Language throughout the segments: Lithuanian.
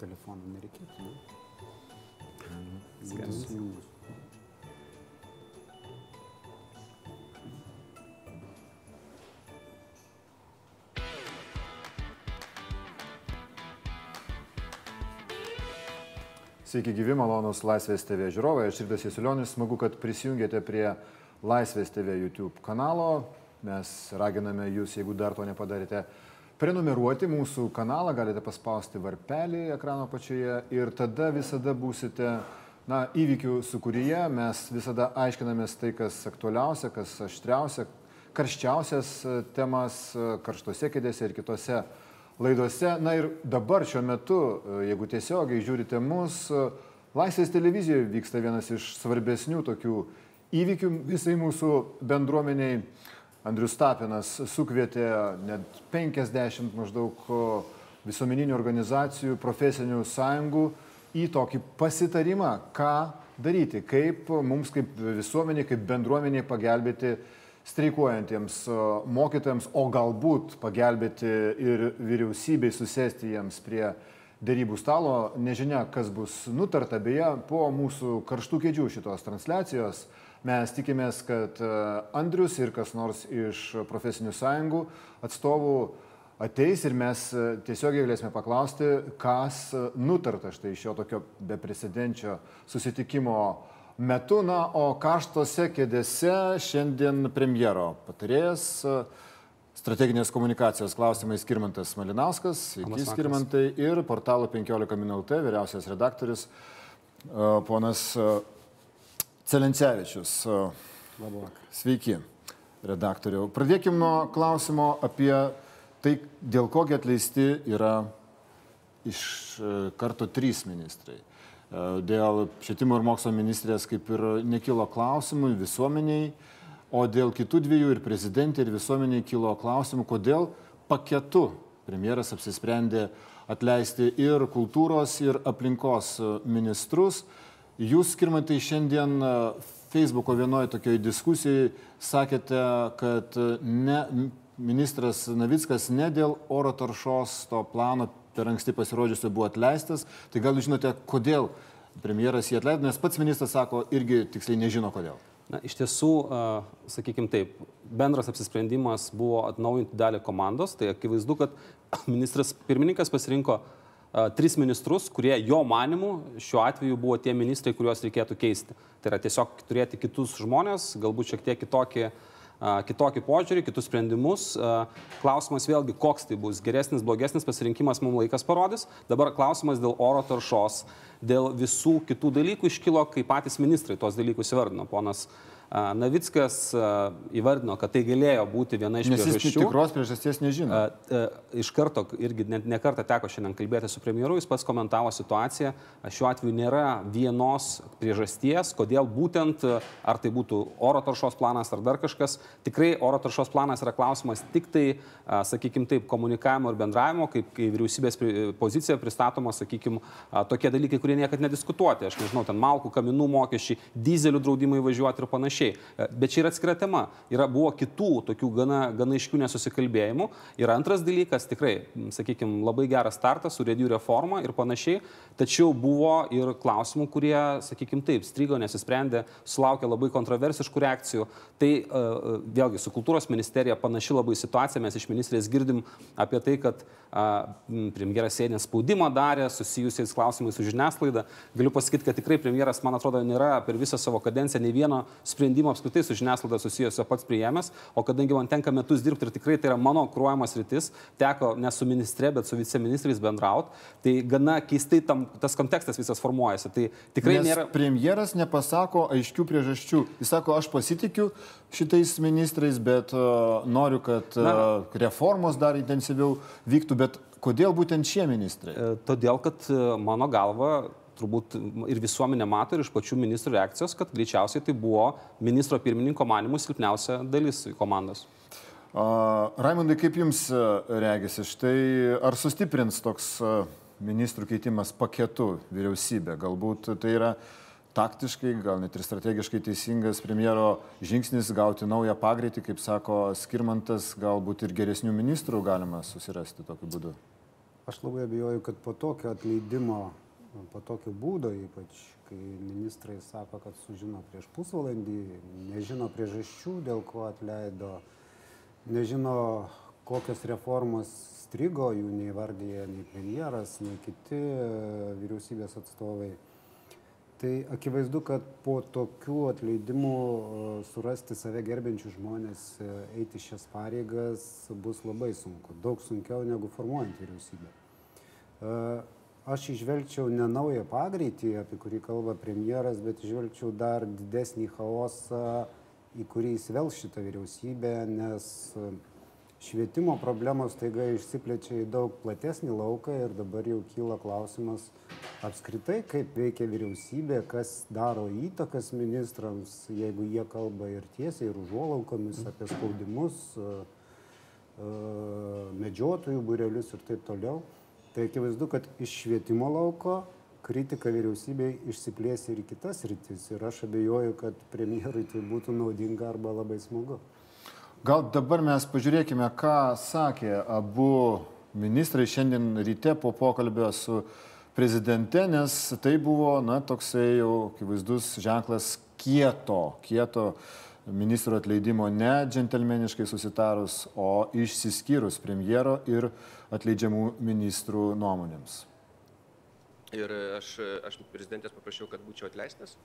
telefoną nereikėtų, ne? Skambins. Įsijungus. Sveiki gyvi, malonus Laisvės TV žiūrovai, aš Irdas Jesulionis, smagu, kad prisijungėte prie Laisvės TV YouTube kanalo. Mes raginame jūs, jeigu dar to nepadarėte, prenumeruoti mūsų kanalą, galite paspausti varpelį ekrano pačioje ir tada visada būsite na, įvykių sukūryje, mes visada aiškinamės tai, kas aktualiausia, kas aštriausia, karščiausias e, temas e, karštose kėdėse ir kitose laidose. Na ir dabar šiuo metu, e, jeigu tiesiogiai žiūrite mus, Laisvės televizijoje vyksta vienas iš svarbesnių tokių įvykių visai mūsų bendruomeniai. Andrius Tapinas sukvietė net 50 maždaug visuomeninių organizacijų, profesinių sąjungų į tokį pasitarimą, ką daryti, kaip mums kaip visuomeniai, kaip bendruomeniai pagelbėti streikuojantiems mokytojams, o galbūt pagelbėti ir vyriausybei susėsti jiems prie dėrybų stalo. Nežinia, kas bus nutarta, beje, po mūsų karštų kėdžių šitos transliacijos mes tikimės, kad e, Andrius ir kas nors iš profesinių sąjungų atstovų ateis ir mes e, tiesiogiai galėsime paklausti, kas nutarta štai šio tokio beprecedenčio susitikimo metu. Na, o karštose kėdėse šiandien premjero patarėjas e, strateginės komunikacijos klausimais Skirmantas Malinauskas, vakaras. Skirmantai, ir portalo 15 minutai vyriausias redaktorius e, ponas e, Celencevičius. Sveiki, redaktoriau. Pradėkime nuo klausimo apie tai, dėl kogi atleisti yra iš e, karto trys ministrai. E, Dėl švietimo ir mokslo ministrės kaip ir nekilo klausimų visuomeniai, o dėl kitų dviejų ir prezidentė ir visuomeniai kilo klausimų, kodėl paketu premjeras apsisprendė atleisti ir kultūros, ir aplinkos ministrus. Jūs, skirmantai, šiandien e, Facebooko vienoje tokioje diskusijoje sakėte, kad e, ne, ministras Navickas ne dėl oro taršos to plano per anksti pasirodžiusio buvo atleistas. Tai gal žinote, kodėl premjeras jį atleido, nes pats ministras sako, irgi tiksliai nežino kodėl. Na, iš tiesų, sakykime taip, bendras apsisprendimas buvo atnaujinti dalį komandos, tai akivaizdu, kad ministras pirmininkas pasirinko a, tris ministrus, kurie jo manimų šiuo atveju buvo tie ministrai, kuriuos reikėtų keisti. Tai yra tiesiog turėti kitus žmonės, galbūt šiek tiek kitokį, kitokį požiūrį, kitus sprendimus. Klausimas vėlgi, koks tai bus, geresnis, blogesnis pasirinkimas mums laikas parodys. Dabar klausimas dėl oro taršos, dėl visų kitų dalykų iškilo, kai patys ministrai tos dalykus įvardino. Ponas a, Navickas įvardino, kad tai galėjo būti viena iš Nes jis priežasčių. tikros priežasties nežino. Iš karto irgi net ne kartą teko šiandien kalbėti su premjeru, jis pats komentavo situaciją. Šiuo atveju nėra vienos priežasties, kodėl būtent, ar tai būtų oro taršos planas ar dar kažkas. Tikrai oro taršos planas yra klausimas tik tai, sakykime taip, komunikavimo ir bendravimo, kaip kai vyriausybės pozicija pristatoma, sakykime, tokie dalykai, kurie niekada nediskutuoti. Aš nežinau, ten malkų, kaminų mokesčiai, dizelių draudimai važiuoti ir panašiai. A, Bet čia yra atskira tema. Yra buvo kitų tokių gana, gana iškių nesusikalbėjimų. Ir antras dalykas, tikrai, sakykime, labai geras startas, urėdijų reforma ir panašiai. Tačiau buvo ir klausimų, kurie, sakykime, taip, strigo, nesisprendė, sulaukė labai kontroversiškų reakcijų. Tai e, e, vėlgi su kultūros ministerija panaši labai situacija. Mes iš ministrės girdim apie tai, kad premjeras sėdė spaudimą darė susijusiais klausimais su žiniasklaida. Galiu pasakyti, kad tikrai premjeras, man atrodo, nėra per visą savo kadenciją nei vieno sprendimo apskritai su žiniasklaida susijusio pats priėmęs, o kadangi man tenka metus dirbti ir tikrai tai yra mano kruojamas rytis, teko ne su ministre, bet su viceministrais bendrauti, tai gana keistai tam, tas kontekstas visas formuojasi. Tai tikrai Nes nėra... premjeras nepasako aiškių priežasčių. Jis sako, aš pasitikiu šitais ministrais, bet uh, noriu, kad uh, reformos dar intensyviau vyktų, bet kodėl būtent šie ministrai? E, Todėl, kad mano galva turbūt ir visuomenė mato ir iš pačių ministrų reakcijos, kad greičiausiai tai buvo ministro pirmininko manimų silpniausia dalis komandos. Raimondai, kaip jums uh, regisi, štai ar sustiprins toks uh, ministrų keitimas paketu vyriausybė? Galbūt tai yra taktiškai, gal net ir strategiškai teisingas premjero žingsnis gauti naują pagreitį, kaip sako Skirmantas, galbūt ir geresnių ministrų galima susirasti tokiu būdu. Aš labai abejoju, kad po tokio atleidimo, po tokio būdo, ypač kai ministrai sako, kad sužino prieš pusvalandį, nežino priežasčių, dėl ko atleido, nežino, kokios reformos strigo, jų neįvardyje nei premjeras, nei kiti e, vyriausybės atstovai. Tai akivaizdu, kad po tokių atleidimų e, surasti save gerbiančių žmonės, e, eiti šias pareigas bus labai sunku, daug sunkiau negu formuojant vyriausybę. Aš išvelgčiau ne naują pagreitį, apie kurį kalba premjeras, bet išvelgčiau dar didesnį chaosą, į kurį įsivel šitą vyriausybę, nes švietimo problemos taiga išsiplečia į daug platesnį lauką ir dabar jau kyla klausimas apskritai, kaip veikia vyriausybė, kas daro įtakas ministrams, jeigu jie kalba ir tiesiai, ir užuolaukomis apie spaudimus, medžiotojų būrelius ir taip toliau. Tai akivaizdu, kad iš švietimo lauko kritika vyriausybei išsiplės ir į kitas rytis. Ir aš abejoju, kad premjerui tai būtų naudinga arba labai smagu. Gal dabar mes pažiūrėkime, ką sakė abu ministrai šiandien ryte po pokalbio su prezidente, nes tai buvo, na, toksai jau akivaizdus ženklas kieto, kieto ministro atleidimo ne džentelmeniškai susitarus, o išsiskyrus premjero ir atleidžiamų ministrų nuomonėms. Ir aš, aš prezidentės paprašiau, kad būčiau atleistas,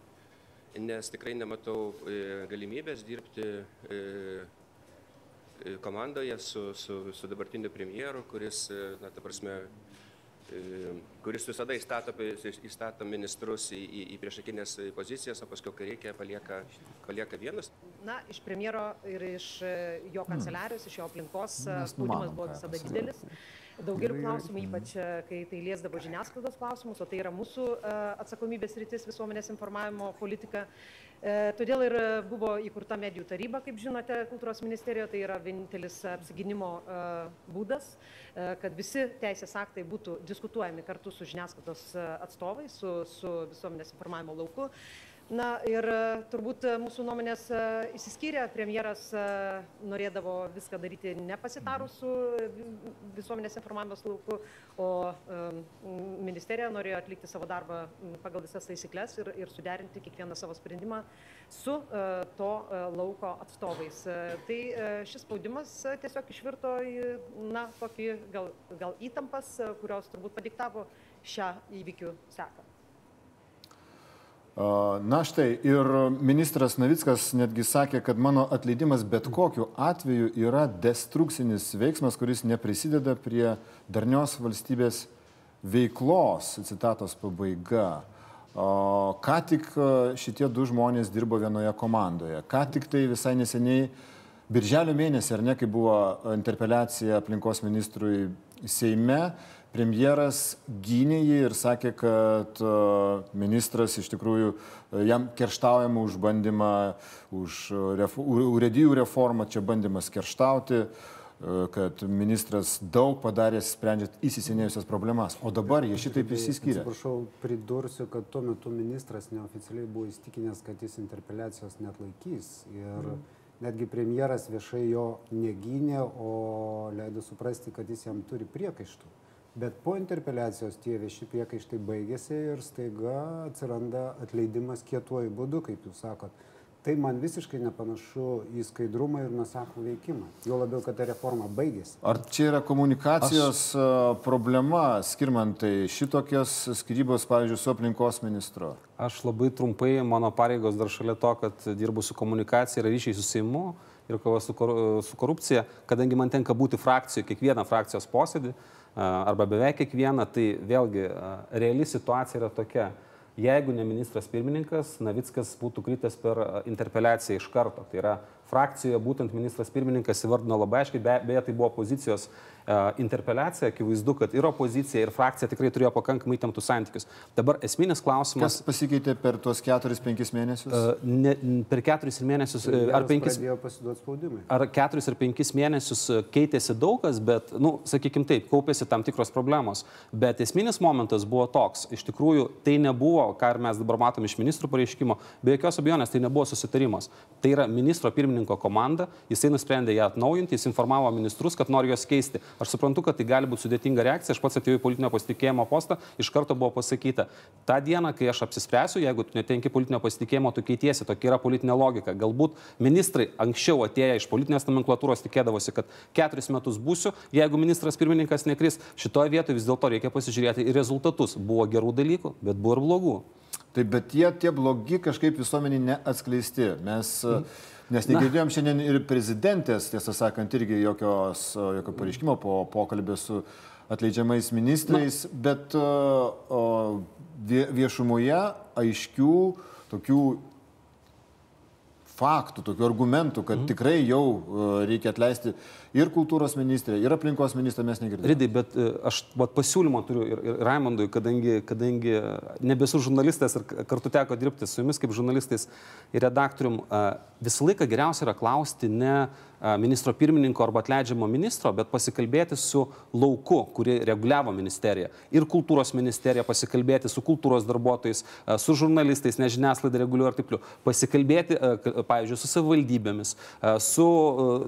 nes tikrai nematau e, galimybės dirbti e, E, komandoje su, su, su dabartiniu premjeru, kuris, na, ta prasme, kuris visada įstato, įstato ministrus į, į, į priešakinės pozicijas, o paskui, kai reikia, palieka, palieka vienas. Na, iš premjero ir iš jo kanceliarijos, iš jo aplinkos spaudimas buvo visada didelis. Daugeliu klausimų, ypač kai tai liesdavo žiniasklaidos klausimus, o tai yra mūsų atsakomybės rytis visuomenės informavimo politika. E, todėl ir buvo įkurta medijų taryba, kaip žinote, kultūros ministerijoje, tai yra vienintelis apsiginimo e, būdas, e, kad visi teisės aktai būtų diskutuojami kartu su žiniasklaidos atstovais, su, su visuomenės informavimo lauku. Na ir e, turbūt e, mūsų nuomonės įsiskyrė, e, premjeras norėdavo viską daryti nepasitarus su visuomenės informavimas lauku, o ministerija norėjo atlikti savo darbą pagal visas taisyklės ir, ir suderinti kiekvieną savo sprendimą su to lauko atstovais. Tai šis spaudimas tiesiog išvirto į, na, tokį gal, gal įtampas, kurios turbūt padiktavo šią įvykių seką. Na štai, ir ministras Navickas netgi sakė, kad mano atleidimas bet kokiu atveju yra destrukcinis veiksmas, kuris neprisideda prie darnios valstybės veiklos, citatos pabaiga. Ką tik šitie du žmonės dirbo vienoje komandoje, ką tik tai visai neseniai, birželio mėnesį, ar ne, kai buvo interpeliacija aplinkos ministrui Seime, premjeras gynė jį ir sakė, kad e, ministras iš tikrųjų e, jam kerštaujama už bandymą, už refu, urėdijų reformą, čia bandymas kerštauti e, kad ministras daug padarė sprendžiant įsisenėjusias problemas, o dabar jie šitaip išsiskyrė. Atsiprašau, pridursiu, kad tuo metu ministras neoficialiai buvo įstikinęs, kad jis interpeliacijos net laikys. Ir mm. netgi premjeras viešai jo negynė, o leido suprasti, kad jis jam turi priekaištų. Bet po interpeliacijos tie vieši priekaištai baigėsi ir staiga atsiranda atleidimas kietuoju būdu, kaip jūs sakot. Tai man visiškai nepanašu į skaidrumą ir nusaklų veikimą. Jo labiau, kad ta reforma baigėsi. Ar čia yra komunikacijos Aš... problema, skirmantai, šitokios skirybos, pavyzdžiui, su aplinkos ministru? Aš labai trumpai, mano pareigos dar šalia to, kad dirbu su komunikacija ir ryšiai su Seimu ir kova su, kor su korupcija, kadangi man tenka būti frakcijoje, kiekvieną frakcijos posėdį arba beveik kiekvieną, tai vėlgi reali situacija yra tokia. Jeigu ne ministras pirmininkas, Navickas būtų kritęs per interpeliaciją iš karto. Tai yra frakcijoje būtent ministras pirmininkas įvardino labai aiškiai, be, beje, tai buvo pozicijos interpeliacija, akivaizdu, kad ir opozicija, ir frakcija tikrai turėjo pakankamai įtemptus santykius. Dabar esminis klausimas. Kas pasikeitė per tuos 4-5 mėnesius? Uh, ne, per 4 mėnesius ar 5 Ar 4 ar 5 mėnesius keitėsi daugas, bet, na, nu, sakykime taip, kaupėsi tam tikros problemos. Bet esminis momentas buvo toks. Iš tikrųjų, tai nebuvo, ką ir mes dabar matome iš ministrų pareiškimo, be jokios abejonės tai nebuvo susitarimas. Tai yra ministro pirmininko pirmininko komanda, jisai nusprendė ją atnaujinti, jis informavo ministrus, kad nori jos keisti. Aš suprantu, kad tai gali būti sudėtinga reakcija, aš pats atėjau į politinio pasitikėjimo postą, iš karto buvo pasakyta, tą dieną, kai aš apsispręsiu, jeigu tu netenki politinio pasitikėjimo, tu keitiesi, tokia yra politinė logika. Galbūt ministrai anksčiau atėję iš politinės nomenklatūros tikėdavosi, kad keturis metus būsiu, jeigu ministras pirmininkas nekris, šitoje vietoje vis dėlto reikia pasižiūrėti į rezultatus. Buvo gerų dalykų, bet buvo ir blogų. Taip, bet tie, tie blogi kažkaip visuomenį neatskleisti. Mes, mm. Nes negirdėjom šiandien ir prezidentės, tiesą sakant, irgi jokios, jokio pareiškimo po pokalbio su atleidžiamais ministrais, Na. bet o, viešumoje aiškių tokių faktų, tokių argumentų, kad mm. tikrai jau reikia atleisti ir kultūros ministrė, ir aplinkos ministrė mes negirdėjome. Ridai, bet e, aš vat, pasiūlymą turiu ir, ir Raimondui, kadangi, kadangi nebesu žurnalistas ir kartu teko dirbti su jumis kaip žurnalistais ir redaktorium, visą laiką geriausia yra klausti ne ministro pirmininko arba atleidžiamo ministro, bet pasikalbėti su lauku, kuri reguliavo ministeriją. Ir kultūros ministerija, pasikalbėti su kultūros darbuotojais, su žurnalistais, ne žiniasklaida reguliuoja ir taip toliau. Pasikalbėti, pavyzdžiui, su savivaldybėmis, su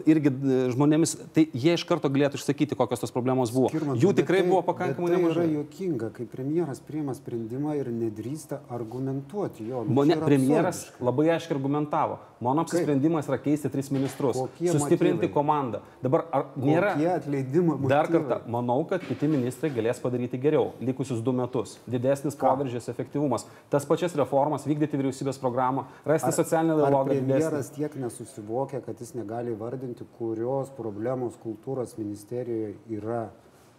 irgi žmonėmis nes tai jie iš karto galėtų išsakyti, kokios tos problemos buvo. Skirmantas, Jų tikrai tai, buvo pakankamai tai nemažai. Tai yra juokinga, kai premjeras priima sprendimą ir nedrįsta argumentuoti jo. Nu, ne, premjeras absurdiška. labai aiškiai argumentavo. Mano apsisprendimas yra keisti tris ministrus, Kokie sustiprinti motyvai? komandą. Dabar ar nėra... Kokie atleidimo? Dar kartą, manau, kad kiti ministrai galės padaryti geriau, likusius du metus. Didesnis proveržės efektyvumas. Tas pačias reformas, vykdyti vyriausybės programą, rasti ar, socialinį dialogą. Premjeras tiek nesusivokia, kad jis negali vardinti, kurios problemos kultūros ministerijoje yra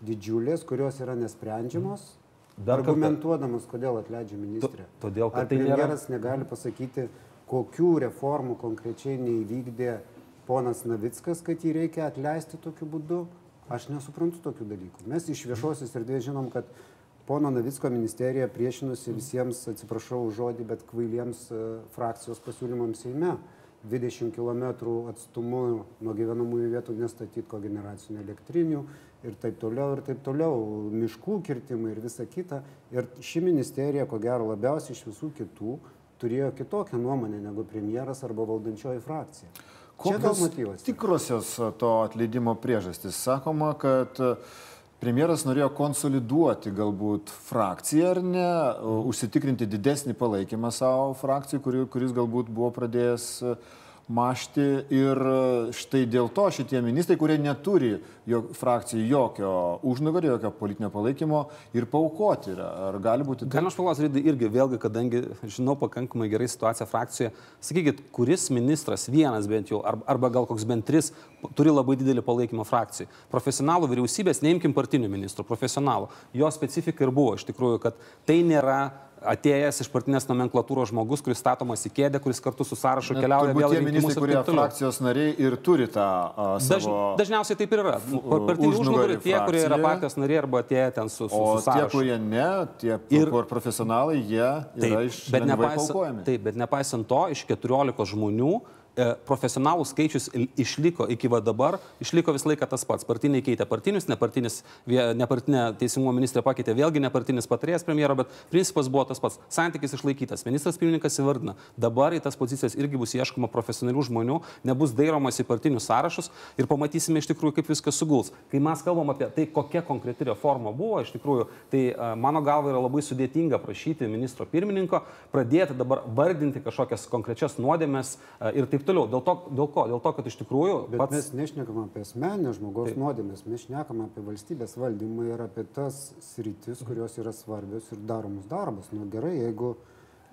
didžiulės, kurios yra nesprendžiamos. Dar argumentuodamas, kodėl atleidžia ministrė. Todėl, kad Ar tai nėra... negali pasakyti, kokių reformų konkrečiai neįvykdė ponas Navickas, kad jį reikia atleisti tokiu būdu? Aš nesuprantu tokių dalykų. Mes iš viešosios erdvės žinom, kad pono Navicko ministerija priešinosi visiems, atsiprašau žodį, bet kvailiems e, frakcijos pasiūlymams Seime. 20 km atstumu nuo gyvenamųjų vietų nestatyti kogeneracinių elektrinių ir taip toliau, ir taip toliau, miškų kirtimai ir visa kita. Ir ši ministerija, ko gero, labiausiai iš visų kitų turėjo kitokią nuomonę negu premjeras arba valdančioji frakcija. Kokios tikrosios to atleidimo priežastys? Sakoma, kad premjeras norėjo konsoliduoti galbūt frakciją ar ne, užsitikrinti didesnį palaikymą savo frakcijai, kuri, kuris galbūt buvo pradėjęs mašti ir štai dėl to šitie ministrai, kurie neturi jo, frakcijai jokio užnugario, jokio politinio palaikymo ir paukoti yra. Ar gali būti taip? Galima aš paklausti irgi, vėlgi, kadangi žinau pakankamai gerai situaciją frakcijoje, sakykit, kuris ministras, vienas bent jau, arba gal koks bent tris, turi labai didelį palaikymą frakcijai. Profesionalų vyriausybės, neimkim partinių ministrų, profesionalų. Jo specifika ir buvo iš tikrųjų, kad tai nėra atėjęs iš partinės nomenklatūros žmogus, kuris statomas į kėdę, kuris kartu su sąrašu keliauja vėl į ministrai, kurie frakcijos nariai ir turi tą uh, savo... Daž, dažniausiai taip ir yra. Partiniai užnugarį tie, kurie yra partijos nariai arba atėję ten su, su, su sąrašu. tie, kurie ne, tie ir, profesionalai, jie taip, yra iš... Bet nepaisant, taip, bet nepaisant to, iš 14 žmonių profesionalų skaičius išliko iki va dabar, išliko visą laiką tas pats. Partiniai keitė partinius, nepartinis, nepartinė teisingumo ministrė pakeitė vėlgi nepartinis patarėjas premjero, bet principas buvo tas pats. Santykis išlaikytas. Ministras pirmininkas įvardina. Dabar į tas pozicijas irgi bus ieškoma profesionalių žmonių, nebus dairomas į partinius sąrašus ir pamatysime iš tikrųjų, kaip viskas suguls. Kai mes kalbam apie tai, kokia konkreti reforma buvo, iš tikrųjų, tai mano galva yra labai sudėtinga prašyti ministro pirmininko pradėti dabar vardinti kažkokias konkrečias nuodėmės ir taip taip toliau. Dėl, to, dėl ko? Dėl to, kad iš tikrųjų... Bet pats... mes nešnekam apie asmenę žmogaus taip. nuodėmės, mes šnekam apie valstybės valdymą ir apie tas sritis, kurios yra svarbios ir daromus darbus. Na nu, gerai, jeigu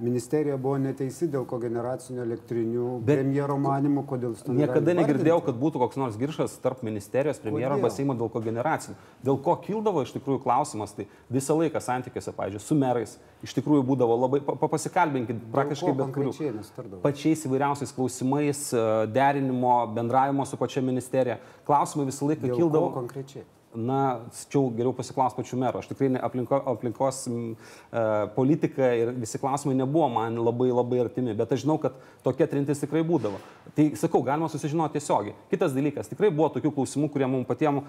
ministerija buvo neteisi dėl kogeneracinių elektrinių, Bet premjero manimų, kodėl to Niekada negirdėjau, kad būtų koks nors giršas tarp ministerijos, premjero arba Seimo dėl kogeneracinių. Dėl ko kildavo iš tikrųjų klausimas, tai visą laiką santykiuose, pavyzdžiui, su merais, iš tikrųjų būdavo labai, pa, pasikalbinkit praktiškai bet kuriuo. Pačiais įvairiausiais klausimais, e, derinimo, bendravimo su pačia ministerija. Klausimai visą laiką dėl kildavo. Konkrečiai na, čia geriau pasiklaus pačių merų. Aš tikrai aplinko, aplinkos m, e, politika ir visi klausimai nebuvo man labai labai artimi, bet aš žinau, kad tokia trintis tikrai būdavo. Tai sakau, galima susižinoti tiesiogiai. Kitas dalykas, tikrai buvo tokių klausimų, kurie mums patiems,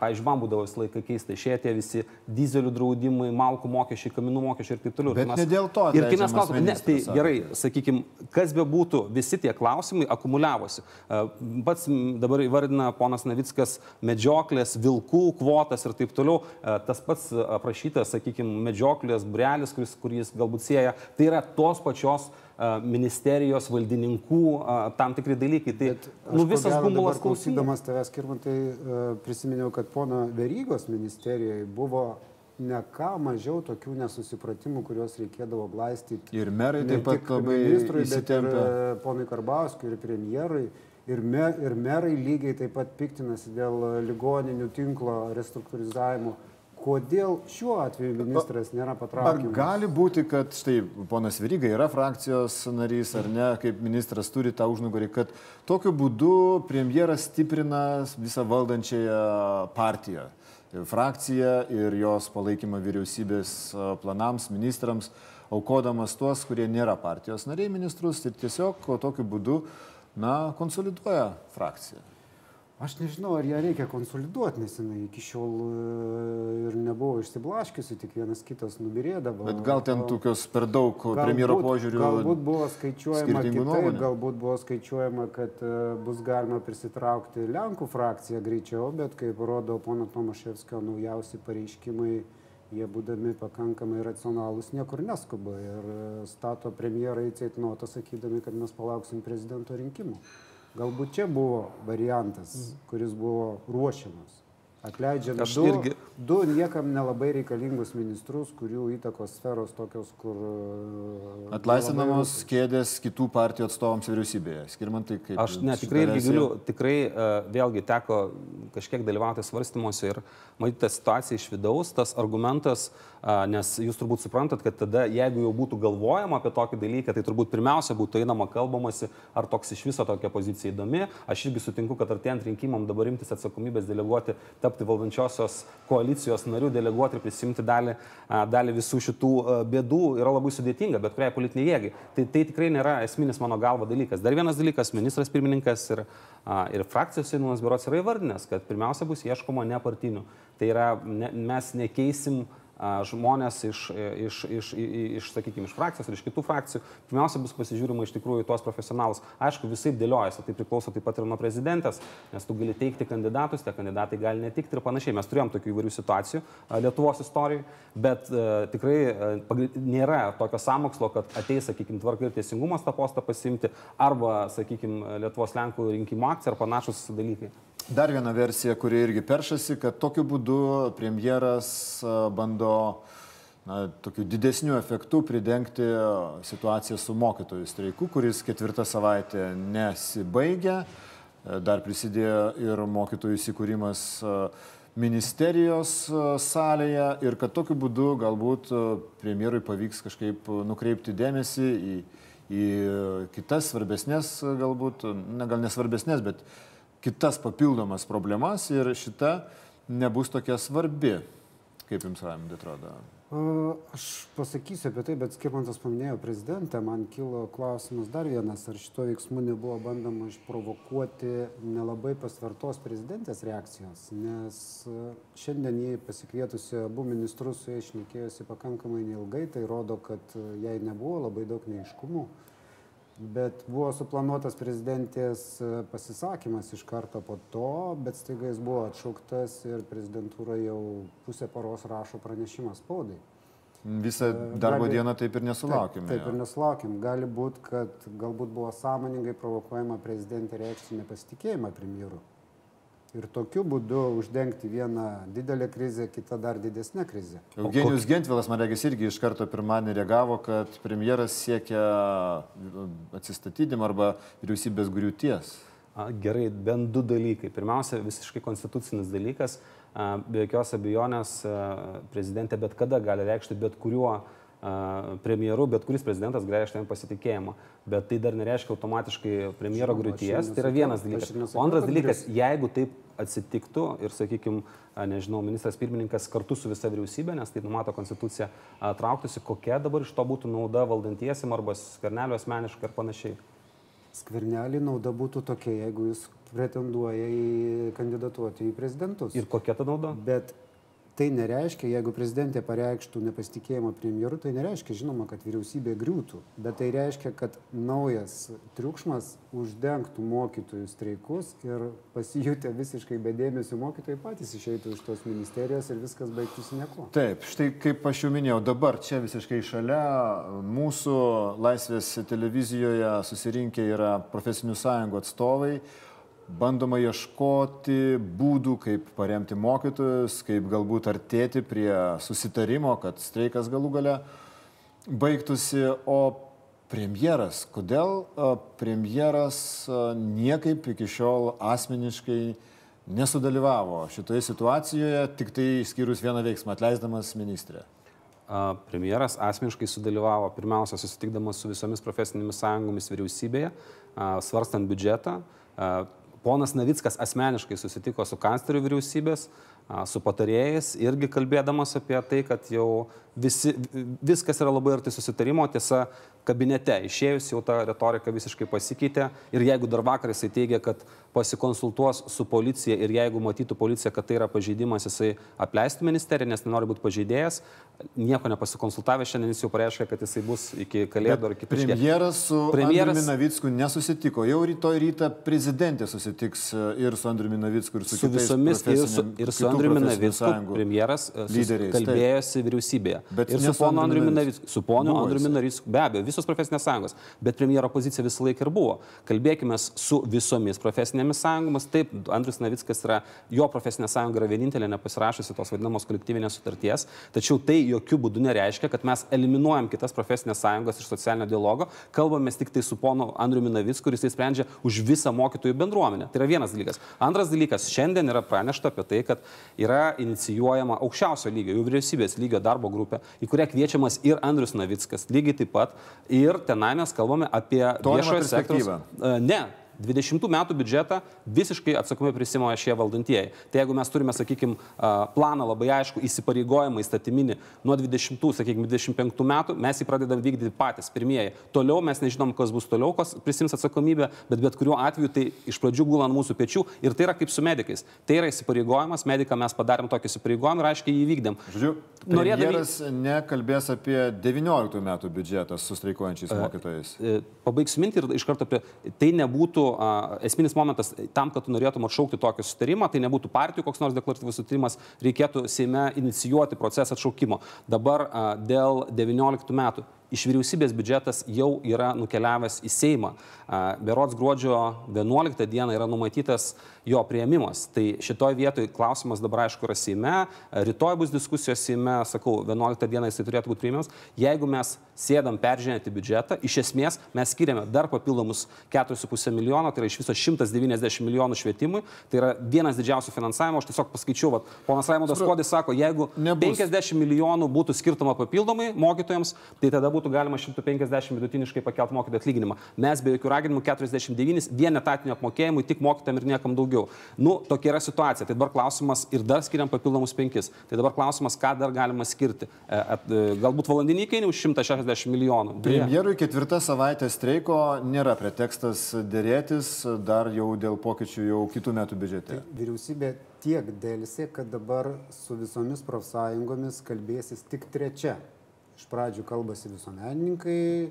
pavyzdžiui, man būdavo visą laiką keista, išėję tie visi dizelių draudimai, malkų mokesčiai, kaminų mokesčiai ir taip toliau. Bet Ir ne dėl to Ir kai mes klausome, ne, tai gerai, sakykime, kas be būtų, visi tie klausimai akumuliavosi. E, Pats dabar įvardina ponas Navickas medžioklės, vilkų kvotas ir taip toliau. E, Tas pats aprašytas, sakykime, medžioklės brelis, kuris, kuris galbūt sieja, tai yra tos pačios e, ministerijos valdininkų e, tam tikri dalykai. Tai nu, visas gumulas Klausydamas tavęs, Kirmantai, prisiminiau, kad pono Verygos ministerijoje buvo ne ką mažiau tokių nesusipratimų, kuriuos reikėdavo glaistyti. Ir merai taip pat labai ministrui, bet ir įsitempę. e, ponui Karbauskui, ir premjerui. Ir, me, ir merai lygiai taip pat piktinasi dėl ligoninių tinklo restruktūrizavimo. Kodėl šiuo atveju ministras nėra Ar patraukiamas? gali būti, kad štai ponas Vyryga yra frakcijos narys ar ne, kaip ministras turi tą užnugarį, kad tokiu būdu premjeras stiprina visą valdančiąją partiją, frakciją ir jos palaikymą vyriausybės planams, ministrams, aukodamas tuos, kurie nėra partijos nariai ministrus ir tiesiog tokiu būdu, na, konsoliduoja frakciją. Aš nežinau, ar ją reikia konsoliduoti, nes jinai iki šiol e, ir nebuvo išsiblaškiusi, tik vienas kitas nubirėdavo. Bet gal ten tokios per daug Galbūt- premjero požiūrių. Galbūt buvo skaičiuojama kitaip, galbūt buvo skaičiuojama, kad e, bus galima prisitraukti Lenkų frakciją greičiau, bet kaip rodo pono Tomaševskio naujausi pareiškimai, jie būdami pakankamai racionalūs niekur neskuba ir e, stato premjerą į ceitnotą, sakydami, kad mes palauksim prezidento rinkimų. Galbūt čia buvo variantas, kuris buvo ruošiamas. Atleidžiame du, irgi- du niekam nelabai reikalingus ministrus, kurių įtakos sferos tokios, kur... e, Atlaisvinamos kėdės kitų partijų atstovams vyriausybėje. Skirmantai kaip. Aš ne, tikrai irgi galiu, tikrai uh, vėlgi teko kažkiek dalyvauti svarstymuose ir matyti tą situaciją iš vidaus, tas argumentas, nes jūs turbūt suprantat, kad tada, jeigu jau būtų galvojama apie tokį dalyką, tai turbūt pirmiausia būtų einama kalbamasi, ar toks iš viso tokia pozicija įdomi. Aš irgi sutinku, kad artėjant rinkimam dabar imtis atsakomybės deleguoti, tapti valdančiosios koalicijos narių, deleguoti ir prisimti dalį, uh, dalį visų šitų uh, bėdų yra labai sudėtinga, bet kuriai politiniai jėgai. Tai, tai tikrai nėra esminis mano galva dalykas. Dar vienas dalykas, ministras pirmininkas ir, ir frakcijos sėdimas biuros yra įvardinęs, kad pirmiausia bus ieškoma nepartinių. Tai yra, ne, mes nekeisim a, žmonės iš, iš, iš, iš, iš sakykime, iš frakcijos ir iš kitų frakcijų. Pirmiausia bus pasižiūrima iš tikrųjų į tuos profesionalus. Aišku, visai dėliojasi, tai priklauso taip pat ir nuo prezidentės, nes tu gali teikti kandidatus, tie kandidatai gali netikti ir panašiai. Mes turėjom tokių įvairių situacijų Lietuvos istorijoje, bet a, tikrai pagri- nėra tokio samokslo, kad ateis, sakykime, tvarka ir teisingumas tą postą pasimti, arba, sakykime, Lietuvos Lenkų rinkimų akcija ar panašus dalykai. Dar viena versija, kuri irgi peršasi, kad tokiu būdu premjeras bando na, tokiu didesniu efektu pridengti situaciją su mokytojų streiku, kuris ketvirtą savaitę nesibaigia. E, Dar prisidėjo ir mokytojų įsikūrimas ministerijos salėje ir kad tokiu būdu galbūt premjerui pavyks kažkaip nukreipti dėmesį į, į kitas svarbesnės, galbūt, na gal nesvarbesnės, bet kitas papildomas problemas ir šita nebus tokia svarbi. Kaip jums, Raimundai, atrodo? Aš pasakysiu apie tai, bet Skirmantas paminėjo prezidentę, man kilo klausimas dar vienas, ar šito veiksmu nebuvo bandoma išprovokuoti nelabai pasvertos prezidentės reakcijos, nes šiandien jį pasikvietusi abu ministrus su jais šnekėjosi pakankamai neilgai, tai rodo, kad jai nebuvo labai daug neiškumų. Bet buvo suplanuotas prezidentės e, pasisakymas iš karto po to, bet staiga jis buvo atšauktas ir prezidentūra jau pusę paros rašo pranešimą spaudai. Visą darbo gali- dieną taip ir nesulaukime. Taip, taip ir nesulaukėm. Gali būti, kad galbūt buvo sąmoningai provokuojama prezidentė reikšti nepasitikėjimą premjeru. Ir tokiu būdu uždengti vieną didelę krizę, kitą dar didesnę krizę. Eugenijus Gentvilas, man regis, irgi iš karto pirmadienį reagavo, kad premjeras siekia atsistatydimą arba vyriausybės griūties. A, Gerai, bent du dalykai. Pirmiausia, visiškai konstitucinis dalykas. A, Be jokios abejonės prezidentė bet kada gali reikšti bet kuriuo premjeru bet kuris prezidentas gali išreikšti jam pasitikėjimą. Bet tai dar nereiškia automatiškai premjero griūties. Tai yra vienas dalykas. O antras dalykas, jeigu taip atsitiktų ir, sakykime, nežinau, ministras pirmininkas kartu su visa vyriausybė, nes tai numato konstitucija, trauktųsi, kokia dabar iš to būtų nauda valdantiesim arba skernelio asmeniškai ir panašiai. Skvernelį nauda būtų tokia, jeigu jis pretenduoja į kandidatuoti į prezidentus. Ir kokia ta nauda? Bet tai nereiškia, jeigu prezidentė pareikštų nepasitikėjimą premjeru, tai nereiškia, žinoma, kad vyriausybė griūtų, bet tai reiškia, kad naujas triukšmas uždengtų mokytojų streikus ir pasijutę visiškai bedėmėsių mokytojai patys išeitų iš tos ministerijos ir viskas baigtųsi nieko. Taip, štai kaip aš jau minėjau, dabar čia visiškai šalia mūsų Laisvės televizijoje susirinkę yra profesinių sąjungų atstovai bandoma ieškoti būdų, kaip paremti mokytojus, kaip galbūt artėti prie susitarimo, kad streikas galų gale baigtųsi, o premjeras, kodėl premjeras niekaip iki šiol asmeniškai nesudalyvavo šitoje situacijoje, tik tai išskyrus vieną veiksmą, atleisdamas ministrę? Premjeras asmeniškai sudalyvavo pirmiausia susitikdamas su visomis profesinėmis sąjungomis vyriausybėje, svarstant biudžetą Ponas Navickas asmeniškai susitiko su kancleriu vyriausybės, su patarėjais, irgi kalbėdamas apie tai, kad jau visi, viskas yra labai arti susitarimo, tiesa, kabinete išėjus jau ta retorika visiškai pasikeitė ir jeigu dar vakar jisai teigia, kad pasikonsultuos su policija ir jeigu matytų policija, kad tai yra pažeidimas, jisai apleistų ministeriją, nes nenori būti pažeidėjas, nieko nepasikonsultavęs, šiandien jis jau pareiškia, kad jisai bus iki kalėdų ar kažkiek. Premjeras su premjeras Navicku nesusitiko, jau rytoj rytą prezidentė susitiks e, ir su Andriu Navicku, ir su, su visomis, ir su, ir su Andriu Navicku, premjeras e, lyderiais, kalbėjosi taip. vyriausybėje. Bet ir su ponu Andriu Navicku, su ponu Andriu Navicku, be abejo, visos profesinės sąjungos, bet premjero pozicija visą laiką ir buvo. Kalbėkime su visomis profesinėmis sąjungomis. Taip, Andrius Navickas yra, jo profesinė sąjunga yra vienintelė nepasirašusi tos vadinamos kolektyvinės sutarties, tačiau tai jokių būdų nereiškia, kad mes eliminuojam kitas profesinės sąjungos iš socialinio dialogo, kalbame tik tai su ponu Andriu Minavicku, kuris tai sprendžia už visą mokytojų bendruomenę. Tai yra vienas dalykas. Antras dalykas, šiandien yra pranešta apie tai, kad yra inicijuojama aukščiausio lygio, jau vyriausybės lygio darbo grupė, į kurią kviečiamas ir Andrius Navickas, lygiai taip pat. Ir tenai mes kalbame apie viešojo sektoriaus. Ne, 20 metų biudžetą visiškai atsakomai prisimoja šie valdantieji. Tai jeigu mes turime, sakykime, planą labai aišku, įsipareigojimą įstatyminį nuo 20, sakykime, 25 metų, mes jį pradedam vykdyti patys, pirmieji. Toliau mes nežinom, kas bus toliau, kas prisims atsakomybę, bet bet kuriuo atveju tai iš pradžių gula ant mūsų pečių ir tai yra kaip su medikais. Tai yra įsipareigojimas, medikam mes padarėm tokį įsipareigojimą ir aiškiai jį vykdėm. Žiūrėjau, norėdamas nekalbės apie 19 metų biudžetą su streikuojančiais mokytojais. E, pabaigsiu mintį ir iš karto apie tai nebūtų esminis momentas tam, kad tu norėtum atšaukti tokį sutarimą, tai nebūtų partijų koks nors deklaratyvus sutarimas, reikėtų Seime inicijuoti procesą atšaukimo. Dabar dėl 19 metų iš vyriausybės biudžetas jau yra nukeliavęs į Seimą. Berots gruodžio 11 dieną yra numatytas jo prieimimas. Tai šitoje vietoje klausimas dabar aišku yra Seime, rytoj bus diskusijos Seime, sakau, 11 dieną jisai turėtų būti priimimas. Jeigu mes sėdam peržiūrėti biudžetą, iš esmės mes skiriame dar papildomus 4,5 milijono, tai yra iš viso 190 milijonų švietimui, tai yra vienas didžiausių finansavimo, aš tiesiog paskaičiau, vat, ponas Raimondas Kodis sako, jeigu Nebus. 50 milijonų būtų skirtama papildomai mokytojams, tai tada būtų galima 150 vidutiniškai pakelti mokytojų atlyginimą. Mes be jokių raginimų 49 vien etatinio apmokėjimui tik mokytojams ir niekam daugiau. Nu, tokia yra situacija. Tai dabar klausimas ir dar skiriam papildomus 5. Tai dabar klausimas, ką dar galima skirti. E, e, galbūt valandinį įkainį už 160 milijonų. Premjerui ketvirtą savaitę streiko nėra pretekstas dėrėtis dar jau dėl pokyčių jau kitų metų biudžete. Tai vyriausybė tiek dėlsi, kad dabar su visomis profsąjungomis kalbėsis tik trečia. Iš pradžių kalbasi visuomenininkai,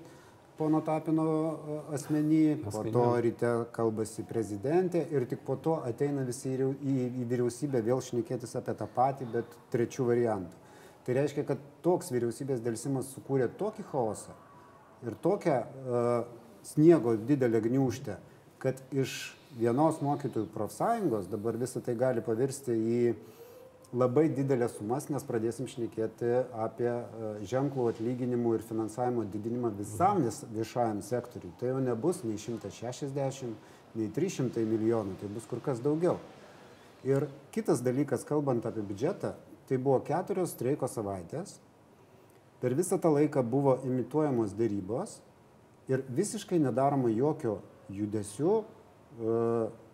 pono Tapino e, asmenį, po to ryte kalbasi prezidentė ir tik po to ateina visi į, į, į vyriausybę vėl šnekėtis apie tą patį, bet trečių variantų. Tai reiškia, kad toks vyriausybės dėlsimas sukūrė tokį chaosą ir tokią uh, sniego didelę gniužtę, kad iš vienos mokytojų profsąjungos dabar visą tai gali pavirsti į uh, labai didelės sumas, nes pradėsim šnekėti apie e, ženklų atlyginimų ir finansavimo didinimą visam viešajam sektoriui. Tai jau nebus nei 160, nei 300 milijonų, tai bus kur kas daugiau. Ir kitas dalykas, kalbant apie biudžetą, tai buvo keturios streiko savaitės, Per visą tą laiką buvo imituojamos dėrybos ir visiškai nedaroma jokio judesių e,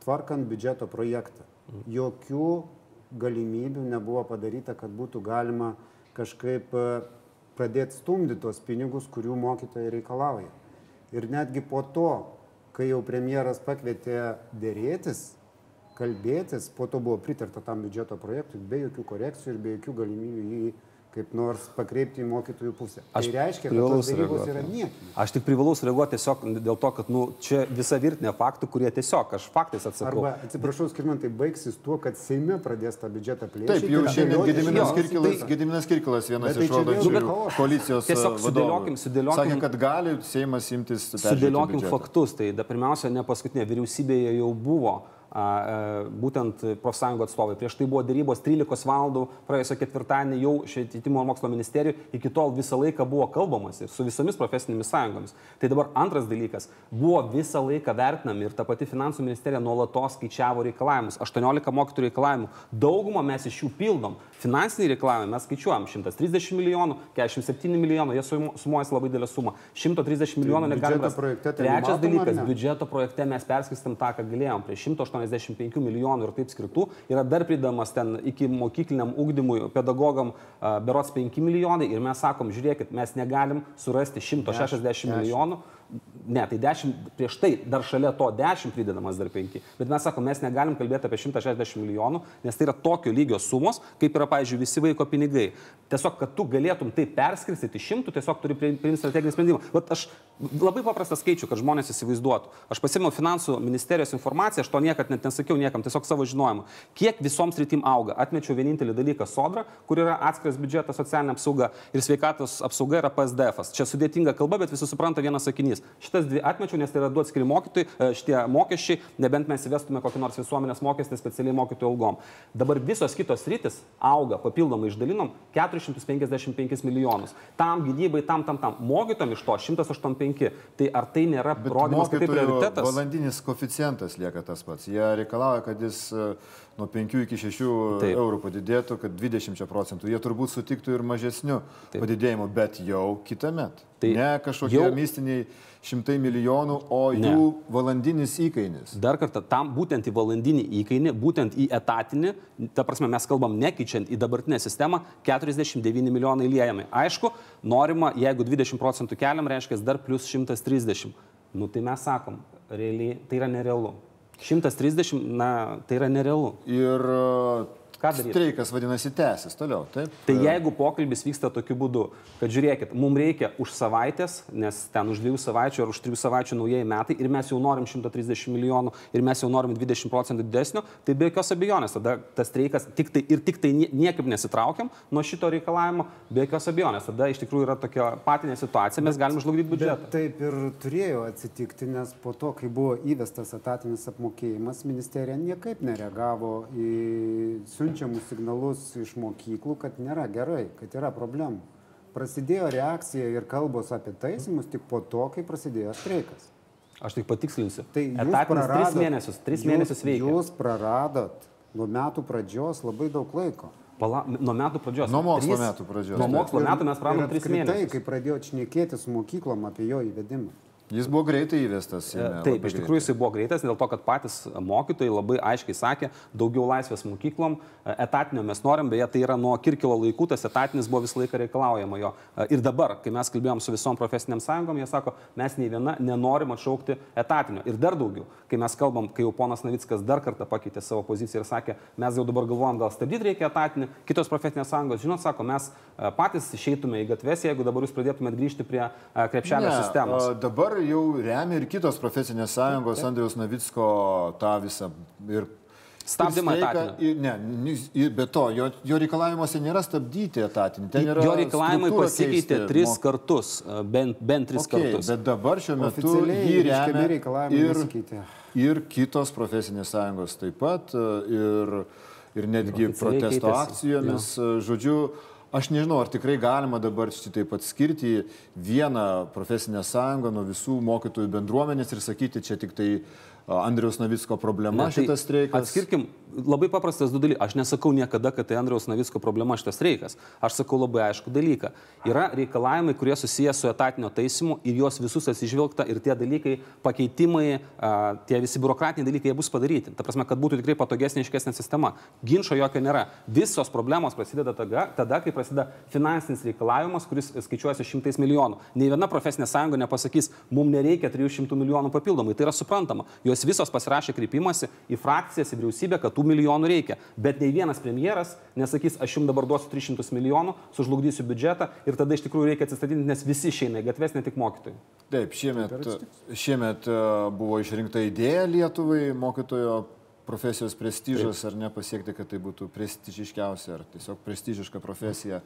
tvarkant biudžeto projektą. Jokių galimybių nebuvo padaryta, kad būtų galima kažkaip e, pradėti stumdyti tos pinigus, kurių mokytojai reikalauja. Ir netgi po to, kai jau premjeras pakvietė dėrėtis, kalbėtis, po to buvo pritarta tam biudžeto projektui be jokių korekcijų ir be jokių galimybių jį kaip nors pakreipti į mokytojų pusę. Aš tai reiškia, kad tos darybos yra niekinis. Aš tik privalau sureaguoti tiesiog dėl to, kad nu, čia visa virtinė faktų, kurie tiesiog aš faktais atsakau. Arba, atsiprašau, skirmantai baigsis tuo, kad Seime pradės tą biudžetą plėsti. Taip, jau šiandien Gediminas Kirkilas, tai, Gediminas Kirkilas vienas tai iš valdančiųjų koalicijos. Tiesiog sudėliokim, sudėliokim. Sakė, kad gali Seimas imtis. Sudėliokim faktus. Tai da, pirmiausia, ne paskutinė vyriausybėje jau buvo būtent profsąjungų atstovai. Prieš tai buvo dėrybos 13 valandų praėjusio ketvirtadienį jau švietimo ir mokslo ministerijų, iki tol visą laiką buvo kalbamasi su visomis profesinėmis sąjungomis. Tai dabar antras dalykas, buvo visą laiką vertinami ir ta pati finansų ministerija nuolatos skaičiavo reikalavimus, 18 mokytojų reikalavimų, daugumą mes iš jų pildom. Finansiniai reikalavimai mes skaičiuojam 130 milijonų, 47 milijonų, jie sumuojasi labai didelę sumą. 130 milijonų negalime. Trečias dalykas, biudžeto projekte mes perskistam tą, ką galėjom, prie 180 85 milijonų ir taip skirtų, yra dar pridamas ten iki mokykliniam ugdymui pedagogam berots 5 milijonai ir mes sakom, žiūrėkit, mes negalim surasti 160 10, milijonų. 10 Ne, tai 10, prieš tai dar šalia to 10 pridedamas dar 5. Bet mes sakom, mes negalim kalbėti apie 160 milijonų, nes tai yra tokio lygio sumos, kaip yra, pavyzdžiui, visi vaiko pinigai. Tiesiog, kad tu galėtum tai perskirstyti šimtų, tiesiog turi priimti strateginį sprendimą. Vat aš labai paprastą skaičių, kad žmonės įsivaizduotų. Aš pasimiau finansų ministerijos informaciją, aš to niekad net nesakiau niekam, tiesiog savo žinojimu. Kiek visoms rytim auga? Atmečiau vienintelį dalyką - sodra, kur yra atskiras biudžetas, socialinė apsauga ir sveikatos apsauga yra PSDF. -as. Čia sudėtinga kalba, bet visi supranta vienas sakinys. Šitas dvi atmečiau, nes tai yra du atskiri mokytojai, e, šitie mokesčiai, nebent mes įvestume kokį nors visuomenės mokestį specialiai mokytojų algom. Dabar visos kitos rytis auga, papildomai išdalinom 455 milijonus. Tam gynybai, tam, tam, tam. Mokytom iš to 185. Tai ar tai nėra rodymas, kad tai prioritetas? Valandinis koficijantas lieka tas pats. Jie reikalauja, kad jis uh, nuo 5 iki 6 Taip. eurų padidėtų, kad 20 procentų. Jie turbūt sutiktų ir mažesniu Taip. padidėjimu, bet jau kitą metą. Tai ne kažkokie jau... mistiniai šimtai milijonų, o ne. jų valandinis įkainis. Dar kartą, tam būtent į valandinį įkainį, būtent į etatinį, ta prasme mes kalbam nekeičiant į dabartinę sistemą, 49 milijonai liejami. Aišku, norima, jeigu 20 procentų keliam, reiškia dar plus 130. Nu tai mes sakom, realiai tai yra nerealu. 130, na, tai yra nerealu. Ir ką daryti? Streikas vadinasi tęsis toliau, taip? Tai jeigu pokalbis vyksta tokiu būdu, kad žiūrėkit, mums reikia už savaitės, nes ten už dviejų savaičių ar už trijų savaičių naujieji metai ir mes jau norim 130 milijonų ir mes jau norim 20 procentų didesnio, tai be jokios abejonės, tada tas streikas tik tai ir tik tai niekaip nesitraukiam nuo šito reikalavimo, be jokios abejonės, tada iš tikrųjų yra tokia patinė situacija, mes galim žlugdyti biudžetą. Taip ir turėjo atsitikti, nes po to, kai buvo įvestas etatinis apmokėjimas, ministerija niekaip nereagavo į siunčiamą siunčiamus signalus iš mokyklų, kad nėra gerai, kad yra problemų. Prasidėjo reakcija ir kalbos apie taisimus tik po to, kai prasidėjo streikas. Aš tik patikslinsiu. Tai Etatinis tris mėnesius, tris jūs, mėnesius veikia. Jūs praradot nuo metų pradžios labai daug laiko. Pala, nuo metų pradžios. Nuo mokslo tris, metų pradžios. Nuo mokslo metų mes praradome tris mėnesius. Tai, kai pradėjo šnekėti su mokyklom apie jo įvedimą. Jis buvo greitai įvestas. Jame, Taip, iš tikrųjų jisai buvo greitas, dėl to, kad patys mokytojai labai aiškiai sakė, daugiau laisvės mokyklom, etatinio mes norim, beje, tai yra nuo Kirkilo laikų, tas etatinis buvo visą laiką reikalaujama jo. Ir dabar, kai mes kalbėjom su visom profesiniam sąjungom, jie sako, mes nei viena nenorim atšaukti etatinio. Ir dar daugiau, kai mes kalbam, kai jau ponas Navickas dar kartą pakeitė savo poziciją ir sakė, mes jau dabar galvojam, gal stabdyti reikia etatinį, kitos profesinės sąjungos, žinot, sako, mes patys išeitume į gatves, jeigu dabar jūs pradėtumėt grįžti prie krepšelio ne, sistemos. Dabar dabar jau remia ir kitos profesinės sąjungos Andriaus Navicko tą visą ir Stabdymą etatinį. Ne, be to, jo, jo reikalavimuose nėra stabdyti etatinį. Jo reikalavimai pasikeitė tris mok... kartus, bent, bent tris okay, kartus. Bet dabar šiuo metu jį remia ir, ir kitos profesinės sąjungos taip pat, ir, ir netgi protesto keitėsi. akcijomis. Jo. Žodžiu, Aš nežinau, ar tikrai galima dabar šitaip atskirti vieną profesinę sąjungą nuo visų mokytojų bendruomenės ir sakyti, čia tik tai Andriaus Navicko problema ne, tai šitas streikas? Atskirkim, labai paprastas du dalykai. Aš nesakau niekada, kad tai Andriaus Navicko problema šitas streikas. Aš sakau labai aišku dalyką. Yra reikalavimai, kurie susijęs su etatinio taisimu ir juos visus atsižvelgta ir tie dalykai, pakeitimai, tie visi biurokratiniai dalykai, jie bus padaryti. Ta prasme, kad būtų tikrai patogesnė, iškesnė sistema. Ginčio jokio nėra. Visos problemos prasideda tada, tada kai prasideda finansinis reikalavimas, kuris skaičiuojasi šimtais milijonų. Ne viena profesinė sąjunga nepasakys, mums nereikia 300 milijonų papildomai. Tai yra suprantama. Jos visos pasirašė kreipimąsi į frakcijas, į vyriausybę, kad tų milijonų reikia. Bet nei vienas premjeras nesakys, aš jums dabar duosiu 300 milijonų, sužlugdysiu biudžetą ir tada iš tikrųjų reikia atsistatydinti, nes visi išeina į gatves, ne tik mokytojai. Taip, šiemet, šiemet e, buvo išrinkta idėja Lietuvai mokytojo profesijos prestižas Taip. ar nepasiekti, kad tai būtų prestižiškiausia ar tiesiog prestižiška profesija.